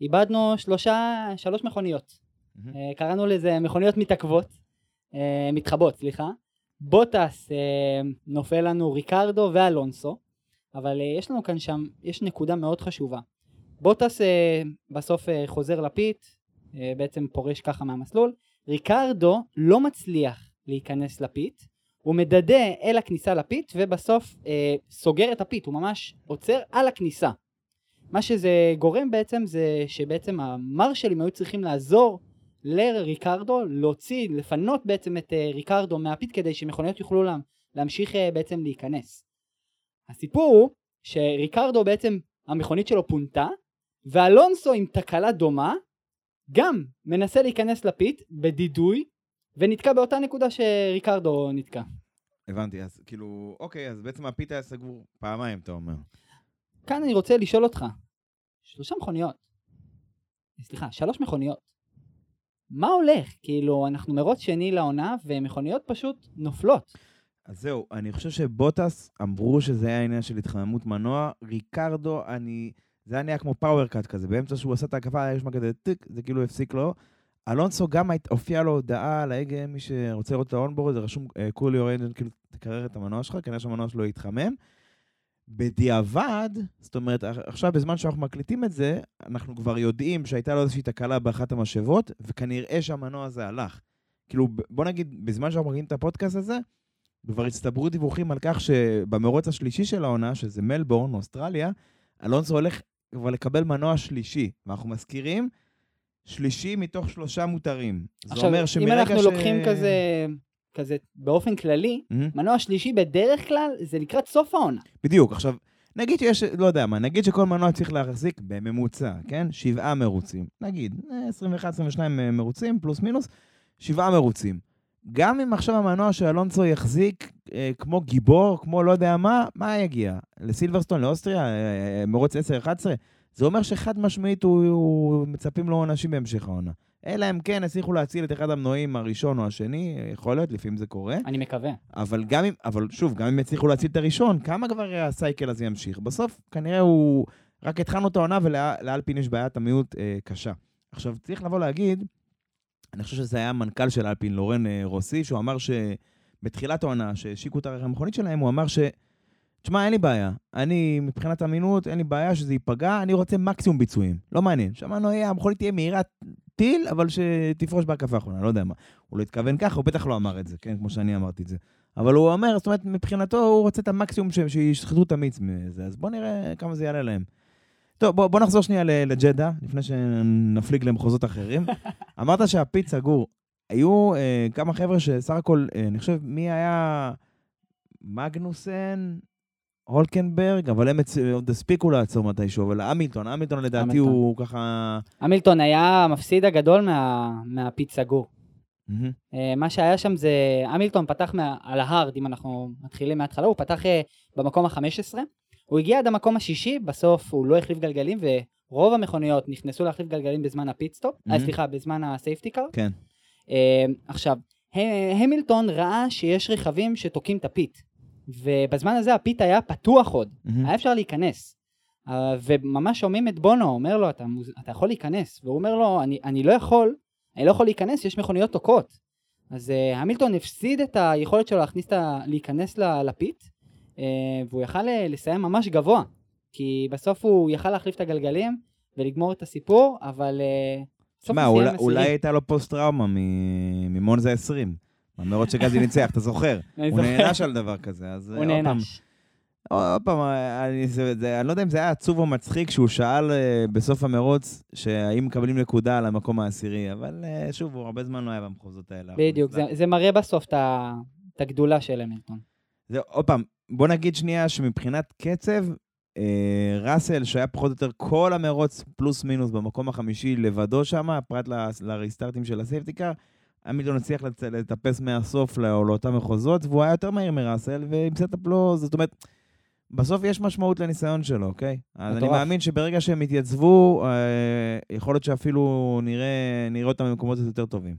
איבדנו שלושה, שלוש מכוניות. Mm-hmm. קראנו לזה מכוניות מתעכבות, מתחבות, סליחה. בוטס נופל לנו ריקרדו ואלונסו. אבל uh, יש לנו כאן שם, יש נקודה מאוד חשובה. בוטס uh, בסוף uh, חוזר לפיט, בעצם פורש ככה מהמסלול, ריקרדו לא מצליח להיכנס לפיט, הוא מדדה אל הכניסה לפיט ובסוף uh, סוגר את הפיט, הוא ממש עוצר על הכניסה. מה שזה גורם בעצם זה שבעצם המרשלים היו צריכים לעזור לריקרדו להוציא, לפנות בעצם את ריקרדו מהפיט כדי שמכוניות יוכלו לה, להמשיך בעצם להיכנס. הסיפור הוא שריקרדו בעצם המכונית שלו פונתה ואלונסו עם תקלה דומה גם מנסה להיכנס לפיט בדידוי ונתקע באותה נקודה שריקרדו נתקע. הבנתי, אז כאילו, אוקיי, אז בעצם הפיט היה סגור פעמיים, אתה אומר. כאן אני רוצה לשאול אותך, שלושה מכוניות, סליחה, שלוש מכוניות, מה הולך? כאילו, אנחנו מרוץ שני לעונה ומכוניות פשוט נופלות. אז זהו, אני חושב שבוטס אמרו שזה היה עניין של התחממות מנוע. ריקרדו, אני... זה היה נהיה כמו power cut כזה, באמצע שהוא עשה את ההקפה, היה נשמע כזה טיק, זה כאילו הפסיק לו. אלונסו גם הופיע לו הודעה על ההגה, מי שרוצה לראות את ה onboard, זה רשום cool your engine, כאילו תקרר את המנוע שלך, כנראה שהמנוע שלו התחמם. בדיעבד, זאת אומרת, עכשיו בזמן שאנחנו מקליטים את זה, אנחנו כבר יודעים שהייתה לו איזושהי תקלה באחת המשאבות, וכנראה שהמנוע הזה הלך. כאילו, בוא נגיד, בזמן שאנחנו מקליטים את הפודקאסט הזה, כבר הצטברו דיווחים על כך שבמרוץ השלישי של העונה, שזה מלבורן, אוסטרליה, אלונסו הולך כבר לקבל מנוע שלישי. ואנחנו מזכירים, שלישי מתוך שלושה מותרים. זה עכשיו, אומר אם שמרגע אנחנו ש... לוקחים כזה, כזה באופן כללי, מהמם. מנוע שלישי בדרך כלל זה לקראת סוף העונה. בדיוק, עכשיו, נגיד שיש, לא יודע מה, נגיד שכל מנוע צריך להחזיק בממוצע, כן? שבעה מרוצים. נגיד, אה, 21-22 מרוצים, פלוס מינוס, שבעה מרוצים. גם אם עכשיו המנוע של אלונסו יחזיק אה, כמו גיבור, כמו לא יודע מה, מה יגיע? לסילברסטון, לאוסטריה, אה, אה, מרוץ 10-11? זה אומר שחד משמעית הוא, הוא מצפים לו עונשים בהמשך העונה. אלא אם כן הצליחו להציל את אחד המנועים הראשון או השני, יכול להיות, לפעמים זה קורה. אני מקווה. אבל גם אם, אבל שוב, גם אם יצליחו להציל את הראשון, כמה כבר הסייקל הזה ימשיך? בסוף, כנראה הוא... רק התחלנו את העונה ולאלפין יש בעיית המיעוט אה, קשה. עכשיו, צריך לבוא להגיד, אני חושב שזה היה המנכ"ל של אלפין, לורן אה, רוסי, שהוא אמר שבתחילת העונה, שהשיקו את הרכב המכונית שלהם, הוא אמר ש... תשמע, אין לי בעיה. אני, מבחינת אמינות, אין לי בעיה שזה ייפגע, אני רוצה מקסימום ביצועים. לא מעניין. שמענו, יהיה, המכונית תהיה מהירה טיל, אבל שתפרוש בהקפה האחרונה, לא יודע מה. הוא לא התכוון ככה, הוא בטח לא אמר את זה, כן? כמו שאני אמרתי את זה. אבל הוא אומר, זאת אומרת, מבחינתו הוא רוצה את המקסימום שישחטו את המיץ מזה, אז בואו נראה כמה זה יעלה להם. טוב, בוא, בוא נחזור שנייה לג'דה, לפני שנפליג למחוזות אחרים. אמרת שהפיץ סגור. היו אה, כמה חבר'ה שסך הכל, אה, אני חושב, מי היה מגנוסן, הולקנברג, אבל הם עוד הספיקו לעצור מתישהו, אבל המילטון, המילטון לדעתי המילטון. הוא ככה... המילטון היה המפסיד הגדול מה, מהפיץ סגור. מהמם. אה, מה שהיה שם זה, המילטון פתח מה, על ההארד, אם אנחנו מתחילים מההתחלה, הוא פתח אה, במקום ה-15, הוא הגיע עד המקום השישי, בסוף הוא לא החליף גלגלים, ורוב המכוניות נכנסו להחליף גלגלים בזמן ה pit stop, mm-hmm. Mhm. סליחה, בזמן ה safety car. כן. אה, עכשיו, המילטון ראה שיש רכבים שתוקעים את הפיט, ובזמן הזה הפיט היה פתוח עוד, מהמם. היה אפשר להיכנס. אה, וממש שומעים את בונו, אומר לו, אתה, מוז- אתה יכול להיכנס, והוא אומר לו, אני, אני לא יכול, אני לא יכול להיכנס, יש מכוניות תוקעות. אז uh, המילטון הפסיד את היכולת שלו להכניס את ה... להיכנס ל- לפיט, uh, והוא יכל אה, לסיים ממש גבוה, כי בסוף הוא יכל להחליף את הגלגלים ולגמור את הסיפור, אבל בסוף מה, אולי, אולי. הייתה לו פוסט-טראומה ממונזה 20. במרוץ שגזי ניצח, אתה זוכר? הוא. נענש על דבר כזה, אז הוא נענש. עוד פעם, אני, זה, זה, אני לא יודע אם זה היה עצוב או מצחיק שהוא שאל אה, בסוף המרוץ שהאם מקבלים נקודה על המקום העשירי, אבל אה, שוב, הוא הרבה זמן לא היה במחוזות האלה. בדיוק, זה, זה מראה בסוף את הגדולה של המילטון. זה, עוד פעם, בוא נגיד שנייה שמבחינת קצב, אה, ראסל, שהיה פחות או יותר כל המרוץ פלוס מינוס במקום החמישי לבדו שם, פרט ל- לריסטארטים של ה safety car, המילטון הצליח לצ- לטפס מהסוף לא- לאותם מחוזות, והוא היה יותר מהיר מראסל, ועם setup לא, זאת אומרת, בסוף יש משמעות לניסיון שלו, אוקיי? אז אני. מאמין שברגע שהם יתייצבו, אה, יכול להיות שאפילו נראה, נראה אותם במקומות יותר טובים.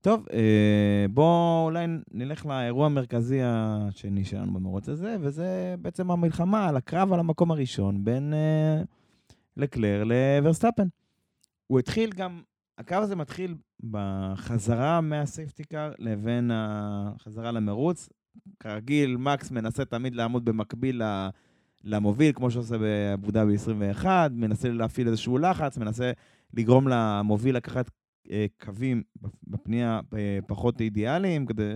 טוב, אה, בואו אולי נלך לאירוע המרכזי השני שלנו במרוץ הזה, וזה בעצם המלחמה על הקרב על המקום הראשון בין אה, לקלר לוורסטאפן. הוא התחיל גם, הקרב הזה מתחיל בחזרה מה safety car לבין החזרה למרוץ. כרגיל, מקס מנסה תמיד לעמוד במקביל למוביל, כמו שעושה באבו דאבי 21, מנסה להפעיל איזשהו לחץ, מנסה לגרום למוביל לקחת קווים בפנייה אה, פחות אידיאליים. כדי...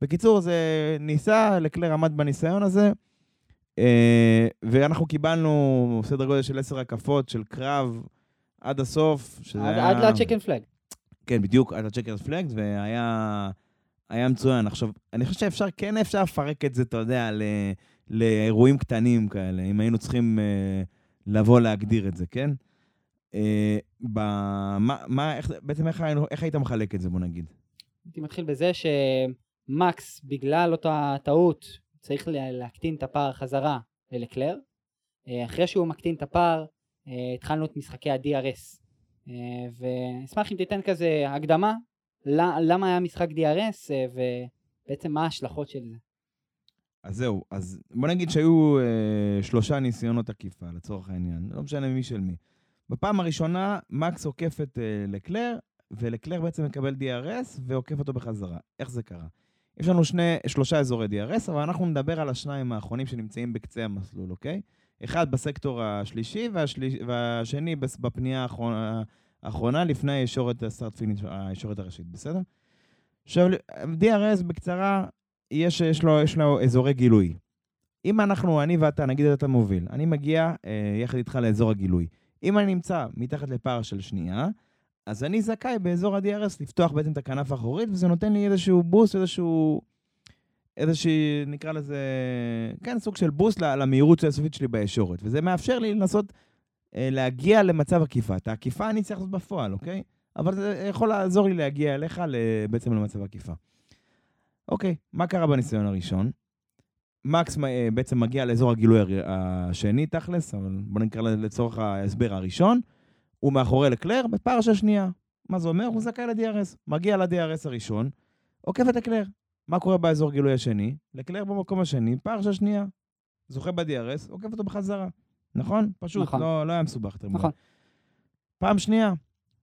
בקיצור, זה ניסה, לקלר עמד בניסיון הזה, אה, ואנחנו קיבלנו סדר גודל של עשר הקפות של קרב עד הסוף. שזה עד, היה... עד לצ'קן פלאג. כן, בדיוק, עד הצ'קרס פלגס, והיה היה מצוין. עכשיו, אני חושב שאפשר, כן אפשר לפרק את זה, אתה יודע, ל, לאירועים קטנים כאלה, אם היינו צריכים אה, לבוא להגדיר את זה, כן? אה, ב, מה, מה, איך, בעצם איך, איך היית מחלק את זה, בוא נגיד? הייתי מתחיל בזה שמקס, בגלל אותה טעות, צריך לה- להקטין את הפער חזרה ללקלר. אה, אחרי שהוא מקטין את הפער, אה, התחלנו את משחקי ה-DRS. אה, ואשמח אם תיתן כזה הקדמה, למה היה משחק DRS, אה, ובעצם מה ההשלכות של זה. אז זהו, אז בוא נגיד שהיו אה, שלושה ניסיונות עקיפה, לצורך העניין, לא משנה מי של מי. בפעם הראשונה, מקס עוקף את אה, לקלר, ולקלר בעצם מקבל DRS ועוקף אותו בחזרה. איך זה קרה? יש לנו שני, שלושה אזורי DRS, אבל אנחנו נדבר על השניים האחרונים שנמצאים בקצה המסלול, אוקיי? אחד בסקטור השלישי, והשליש, והשני בפנייה האחרונה, האחרונה לפני הישורת ה start finish, הישורת הראשית, בסדר? עכשיו, DRS בקצרה, יש, יש, לו, יש לו אזורי גילוי. אם אנחנו, אני ואתה, נגיד אתה מוביל, אני מגיע אה, יחד איתך לאזור הגילוי. אם אני נמצא מתחת לפער של שנייה, אז אני זכאי באזור ה-DRS לפתוח בעצם את הכנף האחורית, וזה נותן לי איזשהו בוסט, איזשהו... איזושהי, נקרא לזה, כן, סוג של בוסט למהירות הסופית שלי בישורת. וזה מאפשר לי לנסות אה, להגיע למצב עקיפה. את העקיפה אני צריך לעשות בפועל, אוקיי? אבל זה יכול לעזור לי להגיע אליך בעצם למצב עקיפה. אוקיי, מה קרה בניסיון הראשון? מקס אה, בעצם מגיע לאזור הגילוי הר- השני, תכלס, אבל בוא נקרא לצורך ההסבר הראשון. הוא מאחורי לקלר בפער של שנייה. מה זה אומר? הוא זכאי ל-DRS. מגיע ל-DRS הראשון, עוקף את לקלר. מה קורה באזור גילוי השני? לקלר במקום השני, פער של שנייה. זוכה ב-DRS, עוקף אותו בחזרה. נכון? פשוט, נכון. לא, לא היה מסובך יותר מדי. נכון. פעם שנייה,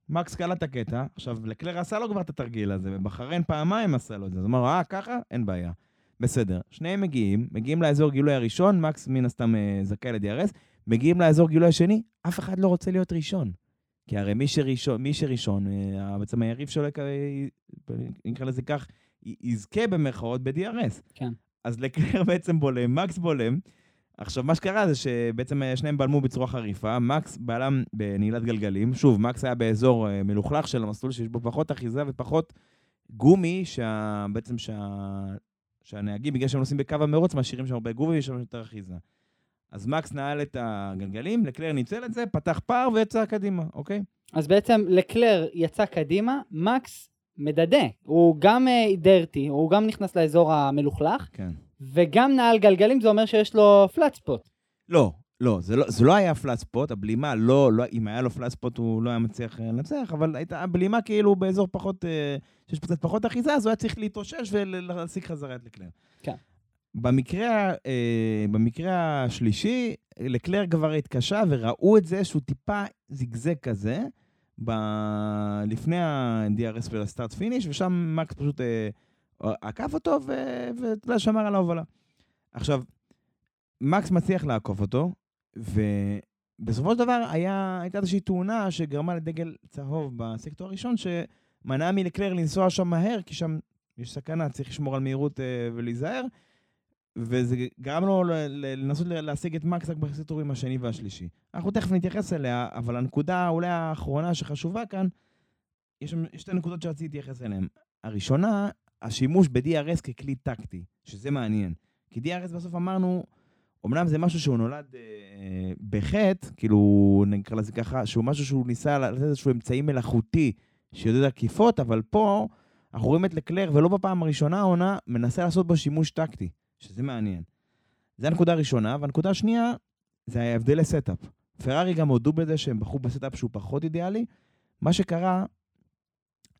מקס קלע את הקטע, עכשיו לקלר עשה לו כבר את התרגיל הזה, ובחריין פעמיים עשה לו את זה, אז הוא אמר, אה, ככה? אין בעיה. בסדר. שניהם מגיעים, מגיעים לאזור גילוי הראשון, מקס מן הסתם אה, זכאי ל-DRS, מגיעים לאזור גילוי השני, אף אחד לא רוצה להיות ראשון. כי הרי מי שראשון, מי שראשון אה, בעצם היריב שלו, אה, נקרא לזה כך, יזכה במרכאות ב-DRS. כן. אז לקלר בעצם בולם, מקס בולם. עכשיו, מה שקרה זה שבעצם שניהם בלמו בצורה חריפה, מקס בלם בנעילת גלגלים. שוב, מקס היה באזור מלוכלך של המסלול, שיש בו פחות אחיזה ופחות גומי, שה... בעצם שה... שהנהגים, בגלל שהם נוסעים בקו המרוץ, משאירים שם הרבה גומי ויש שם יותר אחיזה. אז מקס נעל את הגלגלים, לקלר ניצל את זה, פתח פער ויצא קדימה, אוקיי? אז בעצם לקלר יצא קדימה, מקס מדדה. הוא גם דרטי, הוא גם נכנס לאזור המלוכלך, כן. וגם נעל גלגלים, זה אומר שיש לו פלאט ספוט. לא, לא, זה לא, זה לא היה פלאט ספוט, הבלימה לא, לא, אם היה לו פלאט ספוט הוא לא היה מצליח אה, לנצח, אבל הייתה הבלימה כאילו באזור פחות, אה, שיש קצת פחות אחיזה, אז הוא היה צריך להתאושש ולהשיג חזרה את לקלר. כן. במקרה, אה, במקרה השלישי, לקלר כבר התקשה וראו את זה שהוא טיפה זיגזג כזה, ב... לפני ה-DRS ול start finish, ושם מקס פשוט עקף אותו ואתה יודע, שמר על ההובלה. עכשיו, מקס מצליח לעקוף אותו, ובסופו של דבר היה, הייתה איזושהי תאונה שגרמה לדגל צהוב בסקטור הראשון, שמנעה מלקלר לנסוע שם מהר, כי שם יש סכנה, צריך לשמור על מהירות אה, ולהיזהר, וזה גרם לו לנסות להשיג את מקס רק בסקטורים השני והשלישי. אנחנו תכף נתייחס אליה, אבל הנקודה אולי האחרונה שחשובה כאן, יש שתי נקודות שרציתי להתייחס אליהן. הראשונה, השימוש ב-DRS ככלי טקטי, שזה מעניין. כי DRS בסוף אמרנו, אמנם זה משהו שהוא נולד אה, בחטא, כאילו נקרא לזה ככה, שהוא משהו שהוא ניסה לתת איזשהו אמצעי מלאכותי שיודד עקיפות, אבל פה אנחנו רואים את לקלר, ולא בפעם הראשונה העונה, מנסה לעשות בו שימוש טקטי, שזה מעניין. זה הנקודה הראשונה, והנקודה השנייה, זה ההבדל לסטאפ. פרארי גם הודו בזה שהם בחרו ב setup שהוא פחות אידיאלי. מה שקרה,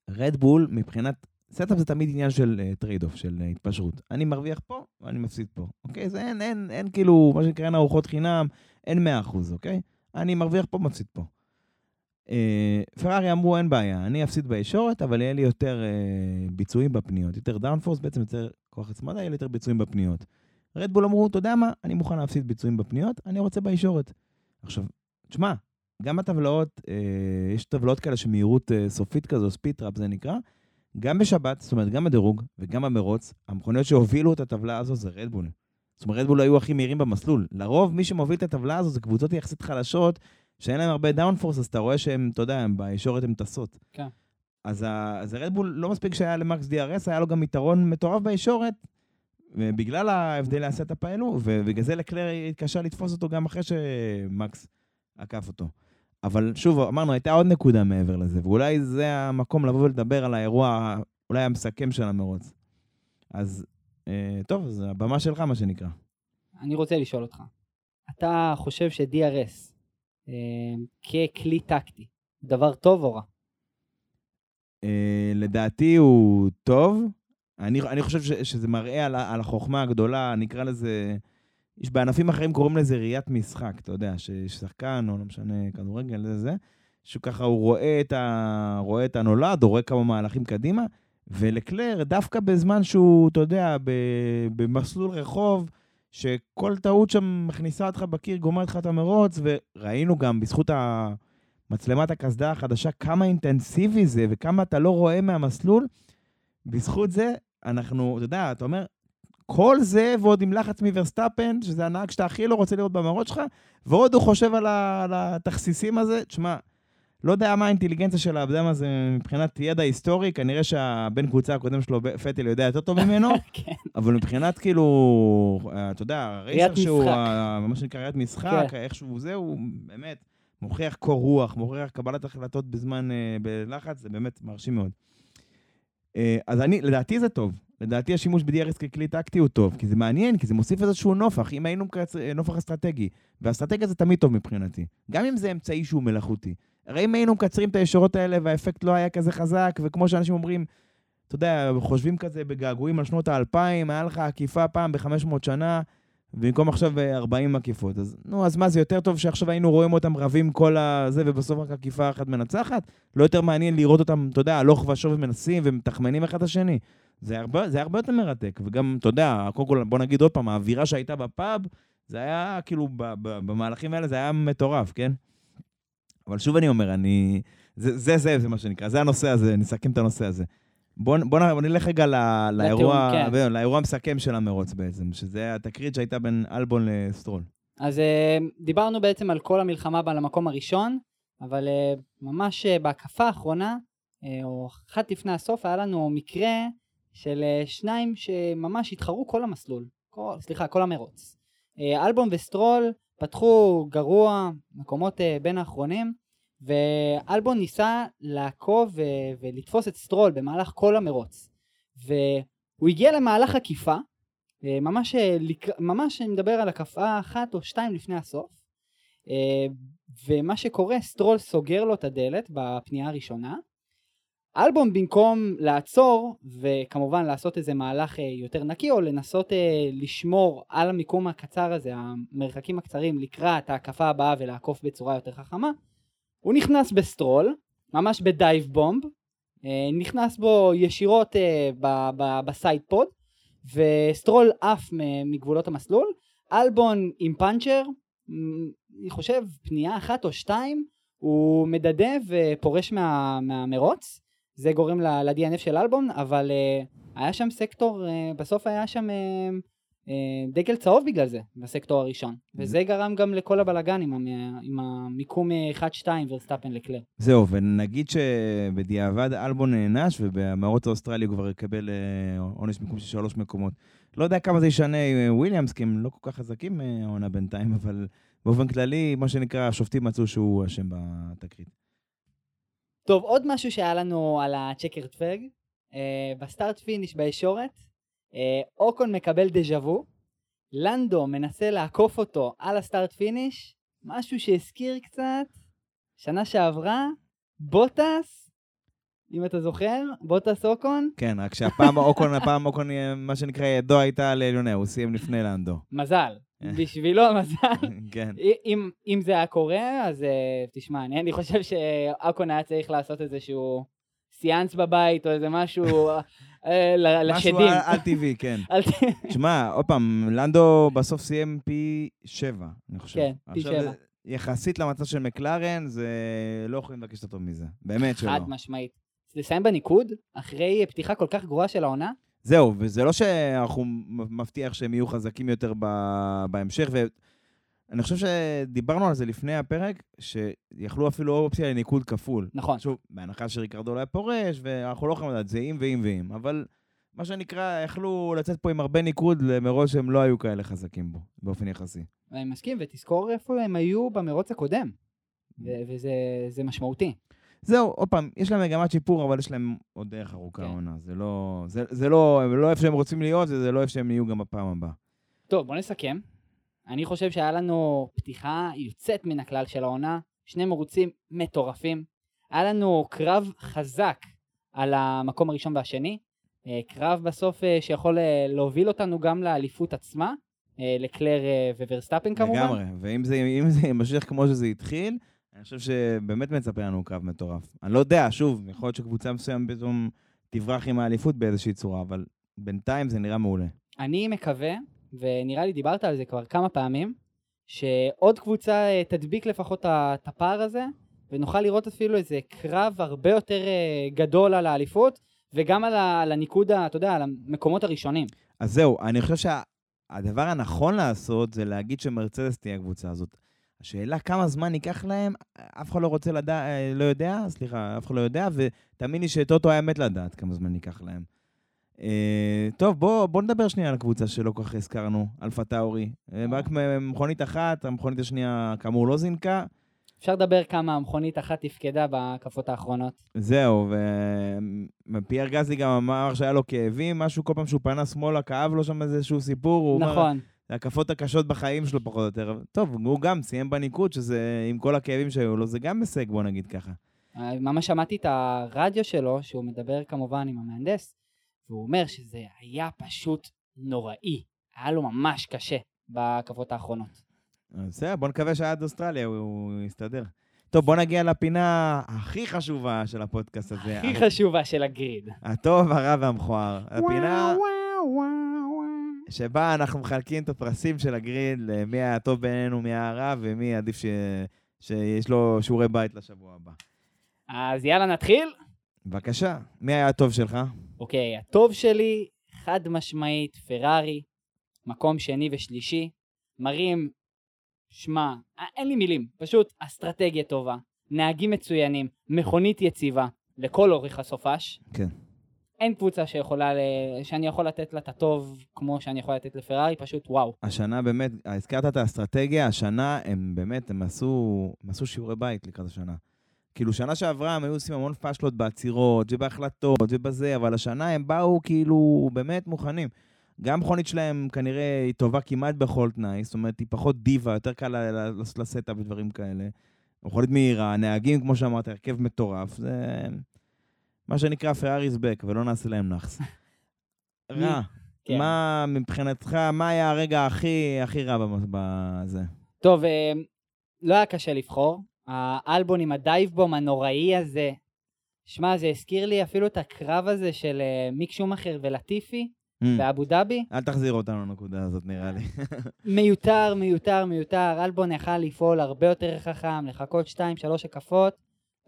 רדבול מבחינת setup זה תמיד עניין של trade off, של אה, התפשרות. אני מרוויח פה ואני מפסיד פה, אוקיי? זה אין, אין, אין כאילו, מה שנקרא אין ארוחות חינם, אין 100%, אוקיי? אני מרוויח פה, מפסיד פה. אה, פרארי אמרו, אין בעיה, אני אפסיד בישורת, אבל יהיה לי יותר אה, ביצועים בפניות, יותר downforce, בעצם יותר כוח הצמדה, יהיה לי יותר ביצועים בפניות. רדבול אמרו, אתה יודע מה, אני מוכן להפסיד ביצועים בפניות, אני רוצה בישורת. עכשיו, תשמע, גם הטבלאות, אה, יש טבלאות כאלה של מהירות אה, סופית כזו, speed trap זה נקרא, גם בשבת, זאת אומרת, גם בדירוג וגם במרוץ, המכוניות שהובילו את הטבלה הזו זה רדבול. זאת אומרת, רדבול היו הכי מהירים במסלול. לרוב, מי שמוביל את הטבלה הזו זה קבוצות יחסית חלשות, שאין להם הרבה downforce, אז אתה רואה שהם, אתה יודע, הם בישורת הם טסות. כן. אז, ה- אז הרדבול, לא מספיק שהיה למקס DRS, היה לו גם יתרון מטורף בישורת, בגלל ההבדלי ה setup האלו, ובגלל זה לקלר התקשה לתפוס אותו גם אחרי שמקס עקף אותו. אבל שוב, אמרנו, הייתה עוד נקודה מעבר לזה, ואולי זה המקום לבוא ולדבר על האירוע, אולי המסכם של המרוץ. אז אה, טוב, אז הבמה שלך, מה שנקרא. אני רוצה לשאול אותך, אתה חושב ש-DRS אה, ככלי טקטי, דבר טוב או רע? אה, לדעתי הוא טוב. אני, אני חושב ש, שזה מראה על, על החוכמה הגדולה, נקרא לזה, יש בענפים אחרים קוראים לזה ראיית משחק, אתה יודע, שיש שחקן, או לא משנה, כדורגל, זה זה, שככה הוא רואה את, ה, רואה את הנולד, או רואה כמה מהלכים קדימה, ולקלר, דווקא בזמן שהוא, אתה יודע, ב- במסלול רחוב, שכל טעות שם מכניסה אותך בקיר, גומרת לך את המרוץ, וראינו גם בזכות מצלמת הקסדה החדשה, כמה אינטנסיבי זה וכמה אתה לא רואה מהמסלול. בזכות זה, אנחנו, אתה יודע, אתה אומר, כל זה ועוד עם לחץ מוורסטאפן, שזה הנהג שאתה הכי לא רוצה לראות במרוץ שלך, ועוד הוא חושב על, ה- על התכסיסים הזה. תשמע, לא יודע מה האינטליגנציה של האדם הזה מבחינת ידע היסטורי, כנראה שהבן קבוצה הקודם שלו, פטל, יודע יותר טוב ממנו, כן. אבל מבחינת כאילו, אתה יודע, הרייסר שהוא, מה שנקרא ראיית משחק, כן. איכשהו זה, הוא באמת מוכיח קור רוח, מוכיח קבלת החלטות בזמן, אה, בלחץ, זה באמת מרשים מאוד. אה, אז אני, לדעתי זה טוב. לדעתי השימוש ב-DRS ככלי טקטי הוא טוב, כי זה מעניין, כי זה מוסיף איזשהו נופח, אם היינו. אה, נופח אסטרטגי, ואסטרטגיה זה תמיד טוב מבחינתי, גם אם זה אמצעי שהוא מלאכותי. הרי אם היינו מקצרים את הישורות האלה והאפקט לא היה כזה חזק, וכמו שאנשים אומרים, אתה יודע, חושבים כזה בגעגועים על שנות האלפיים, היה לך עקיפה פעם ב-500 שנה, במקום עכשיו אה, 40 עקיפות. אז נו, אז מה, זה יותר טוב שעכשיו היינו רואים אותם רבים כל הזה, ובסוף רק עקיפה אחת מנצחת? לא יותר מעניין לראות אותם, אתה יודע, הלוך ושוב ומנסים ומתחמנים אחד את השני. זה הרבה, זה הרבה יותר מרתק, וגם, אתה יודע, קודם כל, בוא נגיד עוד פעם, האווירה שהייתה בפאב, זה היה, כאילו, ב- ב- במהלכים האלה זה היה מטורף, כן? אבל שוב אני אומר, אני... זה, זה, זה, זה מה שנקרא, זה הנושא הזה, נסכם את הנושא הזה. בוא, בוא, בוא נלך רגע ל- לאירוע, כן. לאירוע המסכם של המרוץ בעצם, שזה התקרית שהייתה בין אלבון לסטרול. אז אה, דיברנו בעצם על כל המלחמה על המקום הראשון, אבל אה, ממש אה, בהקפה האחרונה, או אחת לפני הסוף, היה לנו מקרה של שניים שממש התחרו כל המסלול, כל, סליחה, כל המרוץ. אלבון וסטרול פתחו גרוע, מקומות בין האחרונים, ואלבון ניסה לעקוף ו- ולתפוס את סטרול במהלך כל המרוץ. והוא הגיע למהלך עקיפה, אה, ממש, אה, ממש אני מדבר על הקפה אחת או שתיים לפני הסוף, אה, ומה שקורה, סטרול סוגר לו את הדלת בפנייה הראשונה. אלבון במקום לעצור וכמובן לעשות איזה מהלך יותר נקי או לנסות לשמור על המיקום הקצר הזה, המרחקים הקצרים לקראת ההקפה הבאה ולעקוף בצורה יותר חכמה, הוא נכנס בסטרול, ממש ב dive bomb, אה, נכנס בו ישירות אה, ב side pod, וסטרול עף מגבולות המסלול, אלבון עם פאנצ'ר, אני חושב פנייה אחת או שתיים, הוא מדדה ופורש מה, מהמרוץ, זה גורם ל-DNF של אלבון, אבל אה, היה שם סקטור, בסוף היה שם דגל צהוב בגלל זה, בסקטור הראשון, וזה גרם גם לכל הבלגן עם, המ- עם המיקום אה, 1-2 ורסטאפן לקלר. זהו, ונגיד שבדיעבד אלבון נענש, ובמרוץ האוסטרלי הוא כבר יקבל אה, עונש מיקום של שלוש מקומות. לא יודע כמה זה ישנה לוויליאמס, כי הם לא כל כך חזקים אה, העונה בינתיים, אבל באופן כללי, מה שנקרא, השופטים מצאו שהוא אשם בתקרית. טוב, עוד משהו שהיה לנו על ה checkered flag, אה, ב start finish בישורת, אה, אוקון מקבל דז'ה וו, לנדו מנסה לעקוף אותו על ה start finish, משהו שהזכיר קצת, שנה שעברה, בוטס, אם אתה זוכר, בוטס אוקון, כן, רק שהפעם אוקון, הפעם אוקון, אה, מה שנקרא, ידו הייתה על עליונה, הוא סיים לפני לנדו. מזל, אה. בשבילו המזל. כן. אם, אם זה היה קורה, אז אה, תשמע, אני, אני חושב שאקון היה צריך לעשות איזשהו סיאנס בבית או איזה משהו אה, משהו לשדים. על- על טבעי, כן. תשמע, עוד פעם, לנדו בסוף סיים פי שבע, אני חושב. כן, פי שבע. יחסית למצב של מקלרן, זה לא יכולים לבקש יותר מזה. באמת שלא. חד משמעית. לסיים בניקוד, אחרי פתיחה כל כך גרועה של העונה, זהו, וזה לא שאנחנו מבטיח שהם יהיו חזקים יותר בהמשך, ואני חושב שדיברנו על זה לפני הפרק, שיכלו אפילו אופציה לניקוד כפול. נכון. שוב, בהנחה שריקרדו לא היה פורש, ואנחנו לא יכולים לדעת, זה אם ואם ואם, אבל מה שנקרא, יכלו לצאת פה עם הרבה ניקוד למרוץ שהם לא היו כאלה חזקים בו, באופן יחסי. אני מסכים, ותזכור איפה הם היו במרוץ הקודם. ו- וזה זה משמעותי. זהו, עוד פעם, יש להם מגמת שיפור, אבל יש להם עוד דרך ארוכה כן. העונה. זה לא, זה, זה לא, לא איפה שהם רוצים להיות, וזה לא איפה שהם יהיו גם בפעם הבאה. טוב, בוא נסכם. אני חושב שהיה לנו פתיחה יוצאת מן הכלל של העונה, שני מרוצים מטורפים. היה לנו קרב חזק על המקום הראשון והשני. אה, קרב בסוף אה, שיכול אה, להוביל אותנו גם לאליפות עצמה, לקלר וורסטאפן כמובן. לגמרי, ואם זה, זה יימשך כמו שזה התחיל, אני חושב שבאמת מצפה לנו קרב מטורף. אני לא יודע, שוב, יכול להיות שקבוצה מסוימת פתאום תברח עם האליפות באיזושהי צורה, אבל בינתיים זה נראה מעולה. אני מקווה, ונראה לי דיברת על זה כבר כמה פעמים, שעוד קבוצה אה, תדביק לפחות את הפער הזה, ונוכל לראות אפילו איזה קרב הרבה יותר אה, גדול על האליפות, וגם על, הניקוד, אתה יודע, על המקומות הראשונים. אז זהו, אני חושב שהדבר הנכון לעשות זה להגיד שמרצדס תהיה הקבוצה הזאת. השאלה כמה זמן ייקח להם, אף אחד לא רוצה לדעת, לא יודע, סליחה, אף אחד לא יודע, ותאמין לי שטוטו היה מת לדעת כמה זמן ייקח להם. אה, טוב, בוא, בוא נדבר שנייה על הקבוצה שלא כל כך הזכרנו, אלפה טאורי. אה, רק מכונית אחת, המכונית השנייה כאמור לא זינקה. אפשר לדבר כמה המכונית אחת תפקדה בהקפות האחרונות. זהו, ופייר גזלי גם אמר שהיה לו כאבים, משהו כל פעם שהוא פנה שמאלה, כאב לו שם איזשהו סיפור. הוא אומר, נכון. ההקפות הקשות בחיים שלו פחות או יותר. טוב, הוא גם סיים בניקוד, שזה עם כל הכאבים שהיו לו, זה גם הישג, בוא נגיד ככה. אה, ממש שמעתי את הרדיו שלו, שהוא מדבר כמובן עם המהנדס, והוא אומר שזה היה פשוט נוראי. היה לו ממש קשה בהקפות האחרונות. בסדר, בוא נקווה שעד אוסטרליה הוא, הוא יסתדר. טוב, בוא נגיע לפינה הכי חשובה של הפודקאסט הזה. הכי חשובה של הגריד. הטוב, הרע והמכוער. הפינה שבה אנחנו מחלקים את הפרסים של הגריד למי הטוב בינינו, מי הרע, ומי עדיף ש... שיש לו שיעורי בית לשבוע הבא. אז יאללה, נתחיל? בבקשה, מי היה הטוב שלך? אוקיי, הטוב שלי, חד משמעית, פרארי, מקום שני ושלישי, מראים, שמע, אה, אין לי מילים, פשוט אסטרטגיה טובה, נהגים מצוינים, מכונית יציבה, לכל אורך הסופש. כן. אין קבוצה שיכולה. שאני יכול לתת לה את הטוב כמו שאני יכול לתת לפרארי, פשוט וואו. השנה באמת, הזכרת את האסטרטגיה, השנה הם באמת, הם עשו, הם עשו שיעורי בית לקראת השנה. כאילו, שנה שעברה הם היו עושים המון פאשלות בעצירות ובהחלטות ובזה, אבל השנה הם באו כאילו באמת מוכנים. גם המכונית שלהם כנראה היא טובה כמעט בכל תנאי, זאת אומרת, היא פחות דיווה, יותר קל לעשות לה setup ודברים כאלה. מכונית מהירה, נהגים, כמו שאמרת, הרכב מטורף, זה מה שנקרא Ferrari's back, ולא נעשה להם נאחס. רע, כן. מה מבחינתך, מה היה הרגע הכי הכי רע בזה? טוב, אה, לא היה קשה לבחור. האלבון עם ה dive bomb הנוראי הזה, שמע, זה הזכיר לי אפילו את הקרב הזה של אה, מיק שומאכר ולטיפי אממ. באבו דאבי. אל תחזיר אותנו לנקודה הזאת, נראה לי. מיותר, מיותר, מיותר. אלבון יכל לפעול הרבה יותר חכם, לחכות 2-3 הקפות,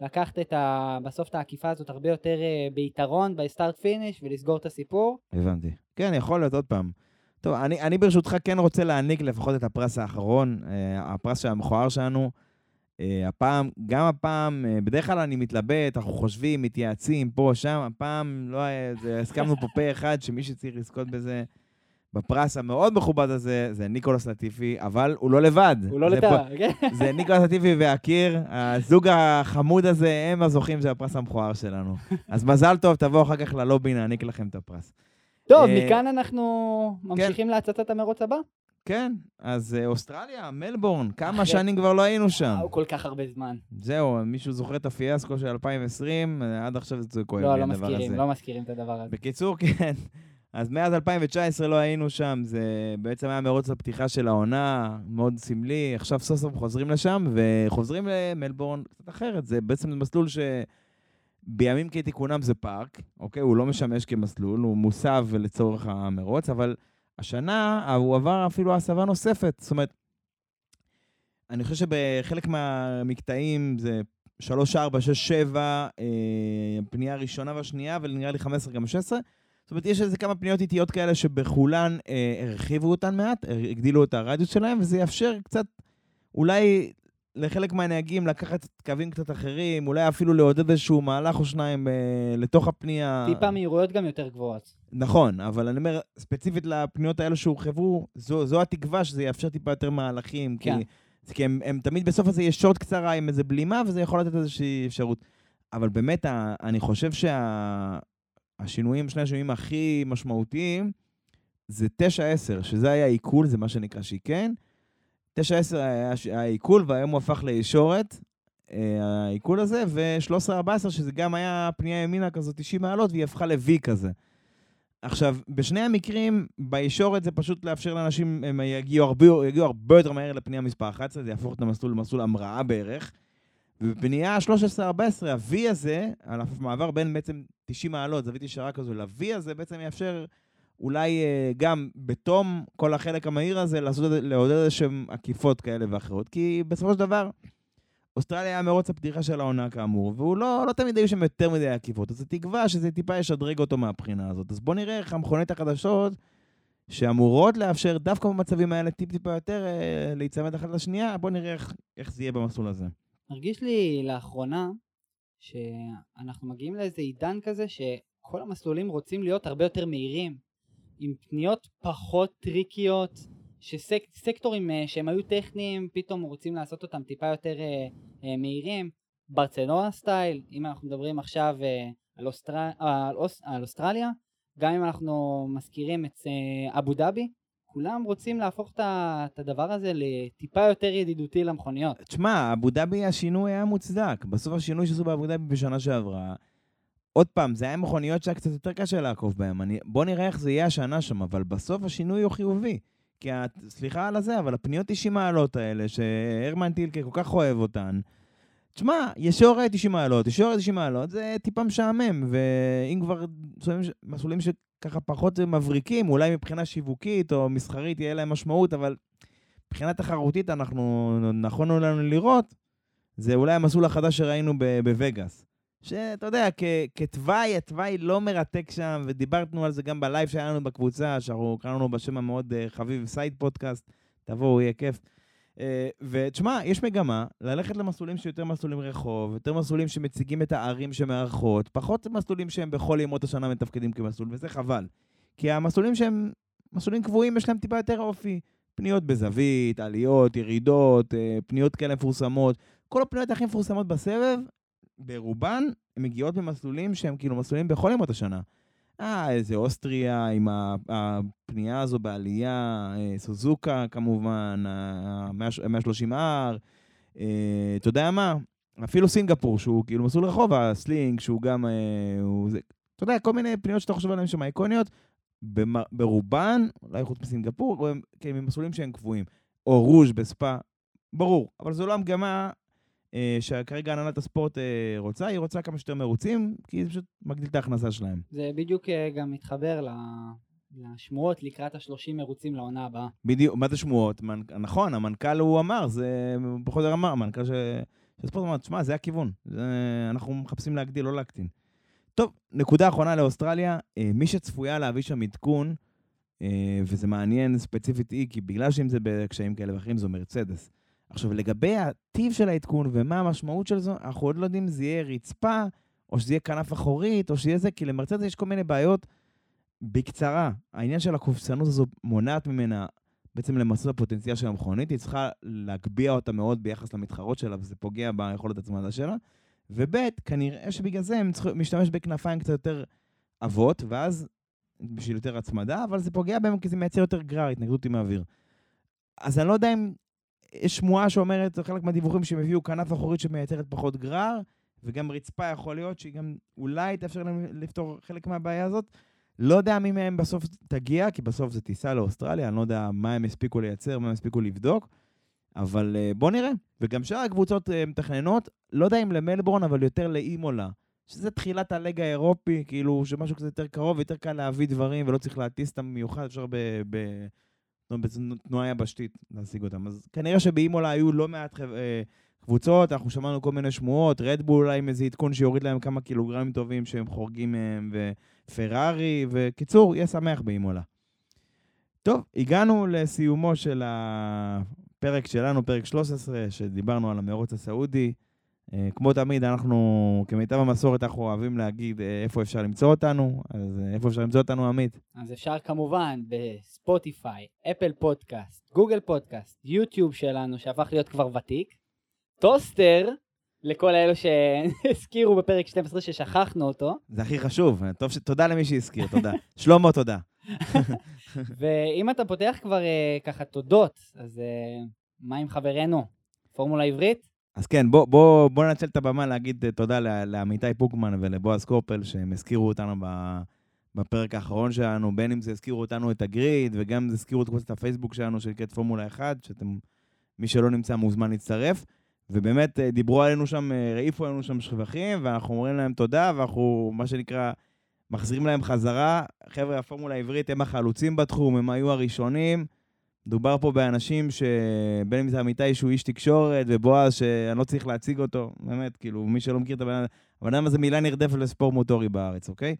לקחת את ה... בסוף את העקיפה הזאת הרבה יותר אה, ביתרון, ב start finish, ולסגור את הסיפור. הבנתי. כן, יכול להיות עוד פעם. טוב, אני, אני ברשותך כן רוצה להעניק לפחות את הפרס האחרון, אה, הפרס של המכוער שלנו. אה, הפעם, גם הפעם, אה, בדרך כלל אני מתלבט, אנחנו חושבים, מתייעצים, פה, שם, הפעם לא היה, זה, הסכמנו פה פה אחד שמי שצריך לזכות בזה, בפרס המאוד מכובד הזה, זה ניקולס לטיפי, אבל הוא לא לבד. הוא לא לבד, כן? זה ניקולס לטיפי והקיר, הזוג החמוד הזה, הם הזוכים של הפרס המכוער שלנו. אז מזל טוב, תבואו אחר כך ללובי, נעניק לכם את הפרס. טוב, אה, מכאן אנחנו ממשיכים להצצת המרוץ הבא. כן, אז אה, אוסטרליה, מלבורן, כמה שנים כבר לא היינו שם. וואו, כל כך הרבה זמן. זהו, מישהו זוכר את הפיאסקו של 2020? אה, עד עכשיו זה כואב לא, לי לא הדבר מזכירים, הזה. לא מזכירים את הדבר הזה. בקיצור, כן. אז מאז 2019 לא היינו שם, זה בעצם היה מרוץ הפתיחה של העונה, מאוד סמלי. עכשיו סוף סוף חוזרים לשם, וחוזרים למלבורן קצת אחרת. זה בעצם מסלול שבימים כתיקונם זה פארק, אוקיי? הוא לא משמש כמסלול, הוא מוסב לצורך המרוץ, אבל השנה הוא עבר אפילו הסבה נוספת. זאת אומרת, אני חושב שבחלק מהמקטעים זה 3, 4, 6, 7, אה, פנייה ראשונה והשנייה, ונראה לי 15 גם 16. זאת אומרת, יש איזה כמה פניות איטיות כאלה שבכולן אה, הרחיבו אותן מעט, הגדילו את הרדיוס שלהם, וזה יאפשר קצת, אולי לחלק מהנהגים לקחת קווים קצת אחרים, אולי אפילו לעודד איזשהו מהלך או שניים אה, לתוך הפנייה. טיפה מהירויות גם יותר גבוהות. נכון, אבל אני אומר, ספציפית לפניות האלה שהורחבו, זו, זו התקווה שזה יאפשר טיפה יותר מהלכים. כן. כי, כי הם, הם תמיד בסוף הזה יש שוט קצרה עם איזה בלימה, וזה יכול לתת איזושהי אפשרות. אבל באמת, אני חושב שהשינויים, שני השינויים הכי משמעותיים, זה 9-10, שזה היה עיכול, זה מה שנקרא שיקן. 9-10 היה, ש- היה עיכול, והיום הוא הפך לישורת, אה, העיכול הזה, ו-13-14, שזה גם היה פנייה ימינה כזאת 90 מעלות, והיא הפכה ל-V כזה. עכשיו, בשני המקרים, בישורת זה פשוט לאפשר לאנשים, הם יגיעו הרבה, יגיעו הרבה יותר מהר לפנייה מספר 11, זה יהפוך את המסלול למסלול המראה בערך. ובבנייה 13-14, ה-V הזה, על המעבר בין בעצם 90 מעלות, זווית ישרה כזו, ל-V הזה בעצם יאפשר אולי אה, גם בתום כל החלק המהיר הזה, לעשות, לעודד איזשהם עקיפות כאלה ואחרות. כי בסופו של דבר, אוסטרליה היה מרוץ הפתיחה של העונה כאמור, והוא לא, לא תמיד היו שם יותר מדי עקיפות, אז זה תקווה שזה טיפה ישדרג אותו מהבחינה הזאת. אז בואו נראה איך המכוניות החדשות, שאמורות לאפשר דווקא במצבים האלה טיפ-טיפה יותר אה, להיצמד אחת לשנייה, בואו נראה איך, איך זה יהיה במסלול הזה. מרגיש לי לאחרונה שאנחנו מגיעים לאיזה עידן כזה שכל המסלולים רוצים להיות הרבה יותר מהירים, עם פניות פחות טריקיות, שסקטורים שסק, שהם היו טכניים פתאום רוצים לעשות אותם טיפה יותר אה, אה, מהירים, ברצלונה style, אם אנחנו מדברים עכשיו אה, על, אוסטר... על, אוס... על אוסטרליה, גם אם אנחנו מזכירים את אה, אבו דאבי, כולם רוצים להפוך את הדבר הזה לטיפה יותר ידידותי למכוניות. תשמע, אבו דאבי השינוי היה מוצדק. בסוף השינוי שעשו באבו דאבי בשנה שעברה, עוד פעם, זה היה מכוניות שהיה קצת יותר קשה לעקוב בהן. אני... בוא נראה איך זה יהיה השנה שם, אבל בסוף השינוי הוא חיובי. כי, את, סליחה על הזה, אבל הפניות 90 מעלות האלה, שהרמן טילקה כל כך אוהב אותן, תשמע, ישור 90 מעלות, ישור 90 מעלות, זה טיפה משעמם, ואם כבר מסלולים שככה פחות מבריקים, אולי מבחינה שיווקית או מסחרית יהיה להם משמעות, אבל מבחינה תחרותית אנחנו, נכונו לנו לראות, זה אולי המסלול החדש שראינו בווגאס. שאתה יודע, כתוואי, התוואי לא מרתק שם, ודיברנו על זה גם ב live שהיה לנו בקבוצה, שאנחנו קראנו בשם המאוד אה, חביב סייד פודקאסט, תבואו, יהיה כיף. אה, ותשמע, יש מגמה ללכת למסלולים שיותר מסלולים רחוב, יותר מסלולים שמציגים את הערים שמארחות, פחות מסלולים שהם בכל ימות השנה מתפקדים כמסלול, וזה חבל. כי המסלולים שהם מסלולים קבועים, יש להם טיפה יותר אופי. פניות בזווית, עליות, ירידות, uh, פניות כאלה מפורסמות. כל הפניות הכי מפורסמות בסבב, ברובן, הן מגיעות במסלולים שהם כאילו מסלולים בכל ימות השנה. אה, איזה אוסטריה עם הפנייה הזו בעלייה, אה, סוזוקה כמובן, ה-130R, אה, אתה יודע מה? אפילו סינגפור, שהוא כאילו מסלול רחוב, הסלינג, שהוא גם, אה, הוא זה, אתה יודע, כל מיני פניות שאתה חושב עליהן שם איקוניות, ברובן, אולי חוץ מסינגפור, הם, כן, הם מסלולים שהם קבועים. או רוז' בספא, ברור, אבל זו לא המגמה שכרגע הנהלת הספורט אה, רוצה, היא רוצה כמה שיותר מרוצים, כי זה פשוט מגדיל את ההכנסה שלהם. זה בדיוק אה, גם מתחבר לשמועות לקראת ה-30 מרוצים לעונה הבאה. בדיוק, מה זה שמועות? מנ... נכון, המנכ"ל הוא אמר, זה פחות או יותר אמר, המנכ"ל של הספורט אמר, תשמע, זה הכיוון, זה... אנחנו מחפשים להגדיל, לא להקטין. טוב, נקודה אחרונה לאוסטרליה, מי שצפויה להביא שם עדכון, וזה מעניין ספציפית היא, כי בגלל שאם זה בקשיים כאלה ואחרים, זו מרצדס. עכשיו, לגבי הטיב של העדכון ומה המשמעות של זה, אנחנו עוד לא יודעים אם זה יהיה רצפה, או שזה יהיה כנף אחורית, או שיהיה זה, כי למרצדס יש כל מיני בעיות. בקצרה, העניין של הקופסנות הזו מונעת ממנה בעצם למצות הפוטנציאל של המכונית, היא צריכה להגביה אותה מאוד ביחס למתחרות שלה, וזה פוגע ביכולת הצמדה שלה. וב', כנראה שבגלל זה הם צריכים להשתמש בכנפיים קצת יותר עבות, ואז בשביל יותר הצמדה, אבל זה פוגע בהם כי זה מייצר יותר גרר, התנגדות עם האוויר. אז אני לא יודע אם שמועה שאומרת, חלק מהדיווחים שהם הביאו כנף אחורית שמייצרת פחות גרר, וגם רצפה יכול להיות שהיא גם אולי תאפשר להם לפתור חלק מהבעיה הזאת. לא יודע מי מהם בסוף תגיע, כי בסוף זה טיסה לאוסטרליה, אני לא יודע מה הם הספיקו לייצר, מה הם הספיקו לבדוק, אבל uh, בוא נראה. וגם שאר הקבוצות uh, מתכננות, לא יודע אם למלבורן, אבל יותר לאימולה, שזה תחילת הלג האירופי, כאילו שמשהו קצת יותר קרוב, יותר קל להביא דברים ולא צריך להטיס אותם במיוחד, אפשר ב... ב- בעצם תנועה יבשתית להשיג אותם. אז כנראה שבאימולה היו לא מעט. אה, קבוצות, אנחנו שמענו כל מיני שמועות, רדבול אולי עם איזה עדכון שיוריד להם כמה קילוגרמים טובים שהם חורגים מהם, ופרארי, וקיצור, יהיה שמח באימולה. טוב, הגענו לסיומו של הפרק שלנו, פרק 13, שדיברנו על המרוץ הסעודי. אה, כמו תמיד, אנחנו, כמיטב המסורת, אנחנו אוהבים להגיד אה, איפה אפשר למצוא אותנו, אז אה, איפה אפשר למצוא אותנו, עמית? אז אפשר כמובן בספוטיפיי, אפל פודקאסט, גוגל פודקאסט, יוטיוב שלנו, שהפך להיות כבר ותיק, טוסטר, לכל האלו שהזכירו בפרק 12 ששכחנו אותו. זה הכי חשוב, טוב ש... תודה למי שהזכיר, תודה. שלמה, תודה. ואם אתה פותח כבר ככה תודות, אז מה עם חברנו? פורמולה עברית? אז כן, בוא, בוא, בוא ננצל את הבמה להגיד תודה לעמיתי פוקמן ולבועז קופל, שהם הזכירו אותנו בפרק האחרון שלנו, בין אם זה הזכירו אותנו את הגריד, וגם אם זה הזכירו את קבוצת הפייסבוק שלנו שנקראת פורמולה 1, שאתם, מי שלא נמצא מוזמן להצטרף. ובאמת אה, דיברו עלינו שם, אה, העיפו עלינו שם שבחים, ואנחנו אומרים להם תודה, ואנחנו, מה שנקרא, מחזירים להם חזרה. חבר'ה, הפורמולה העברית הם החלוצים בתחום, הם היו הראשונים. מדובר פה באנשים שבין אם זה אמיתי שהוא איש תקשורת, ובועז שאני לא צריך להציג אותו, באמת, כאילו, מי שלא מכיר את הבן אדם, הבן אדם הזה מילה נרדפת לספורט מוטורי בארץ, אוקיי?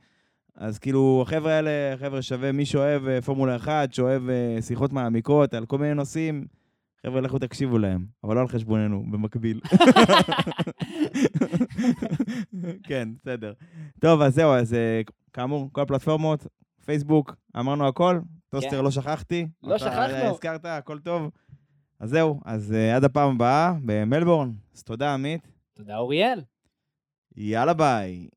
אז כאילו, החבר'ה האלה, חבר'ה שווה, מי שאוהב אה, פורמולה 1, שאוהב אה, שיחות מעמיקות על כל מיני נושאים, חבר'ה, לכו תקשיבו להם, אבל לא על חשבוננו, במקביל. כן, בסדר. טוב, אז זהו, אז אה, כאמור, כל הפלטפורמות, פייסבוק, אמרנו הכל, טוסטר כן. לא שכחתי. לא אתה שכחנו. הזכרת, הכל טוב. אז זהו, אז אה, עד הפעם הבאה במלבורן. אז תודה, עמית. תודה, אוריאל. יאללה ביי.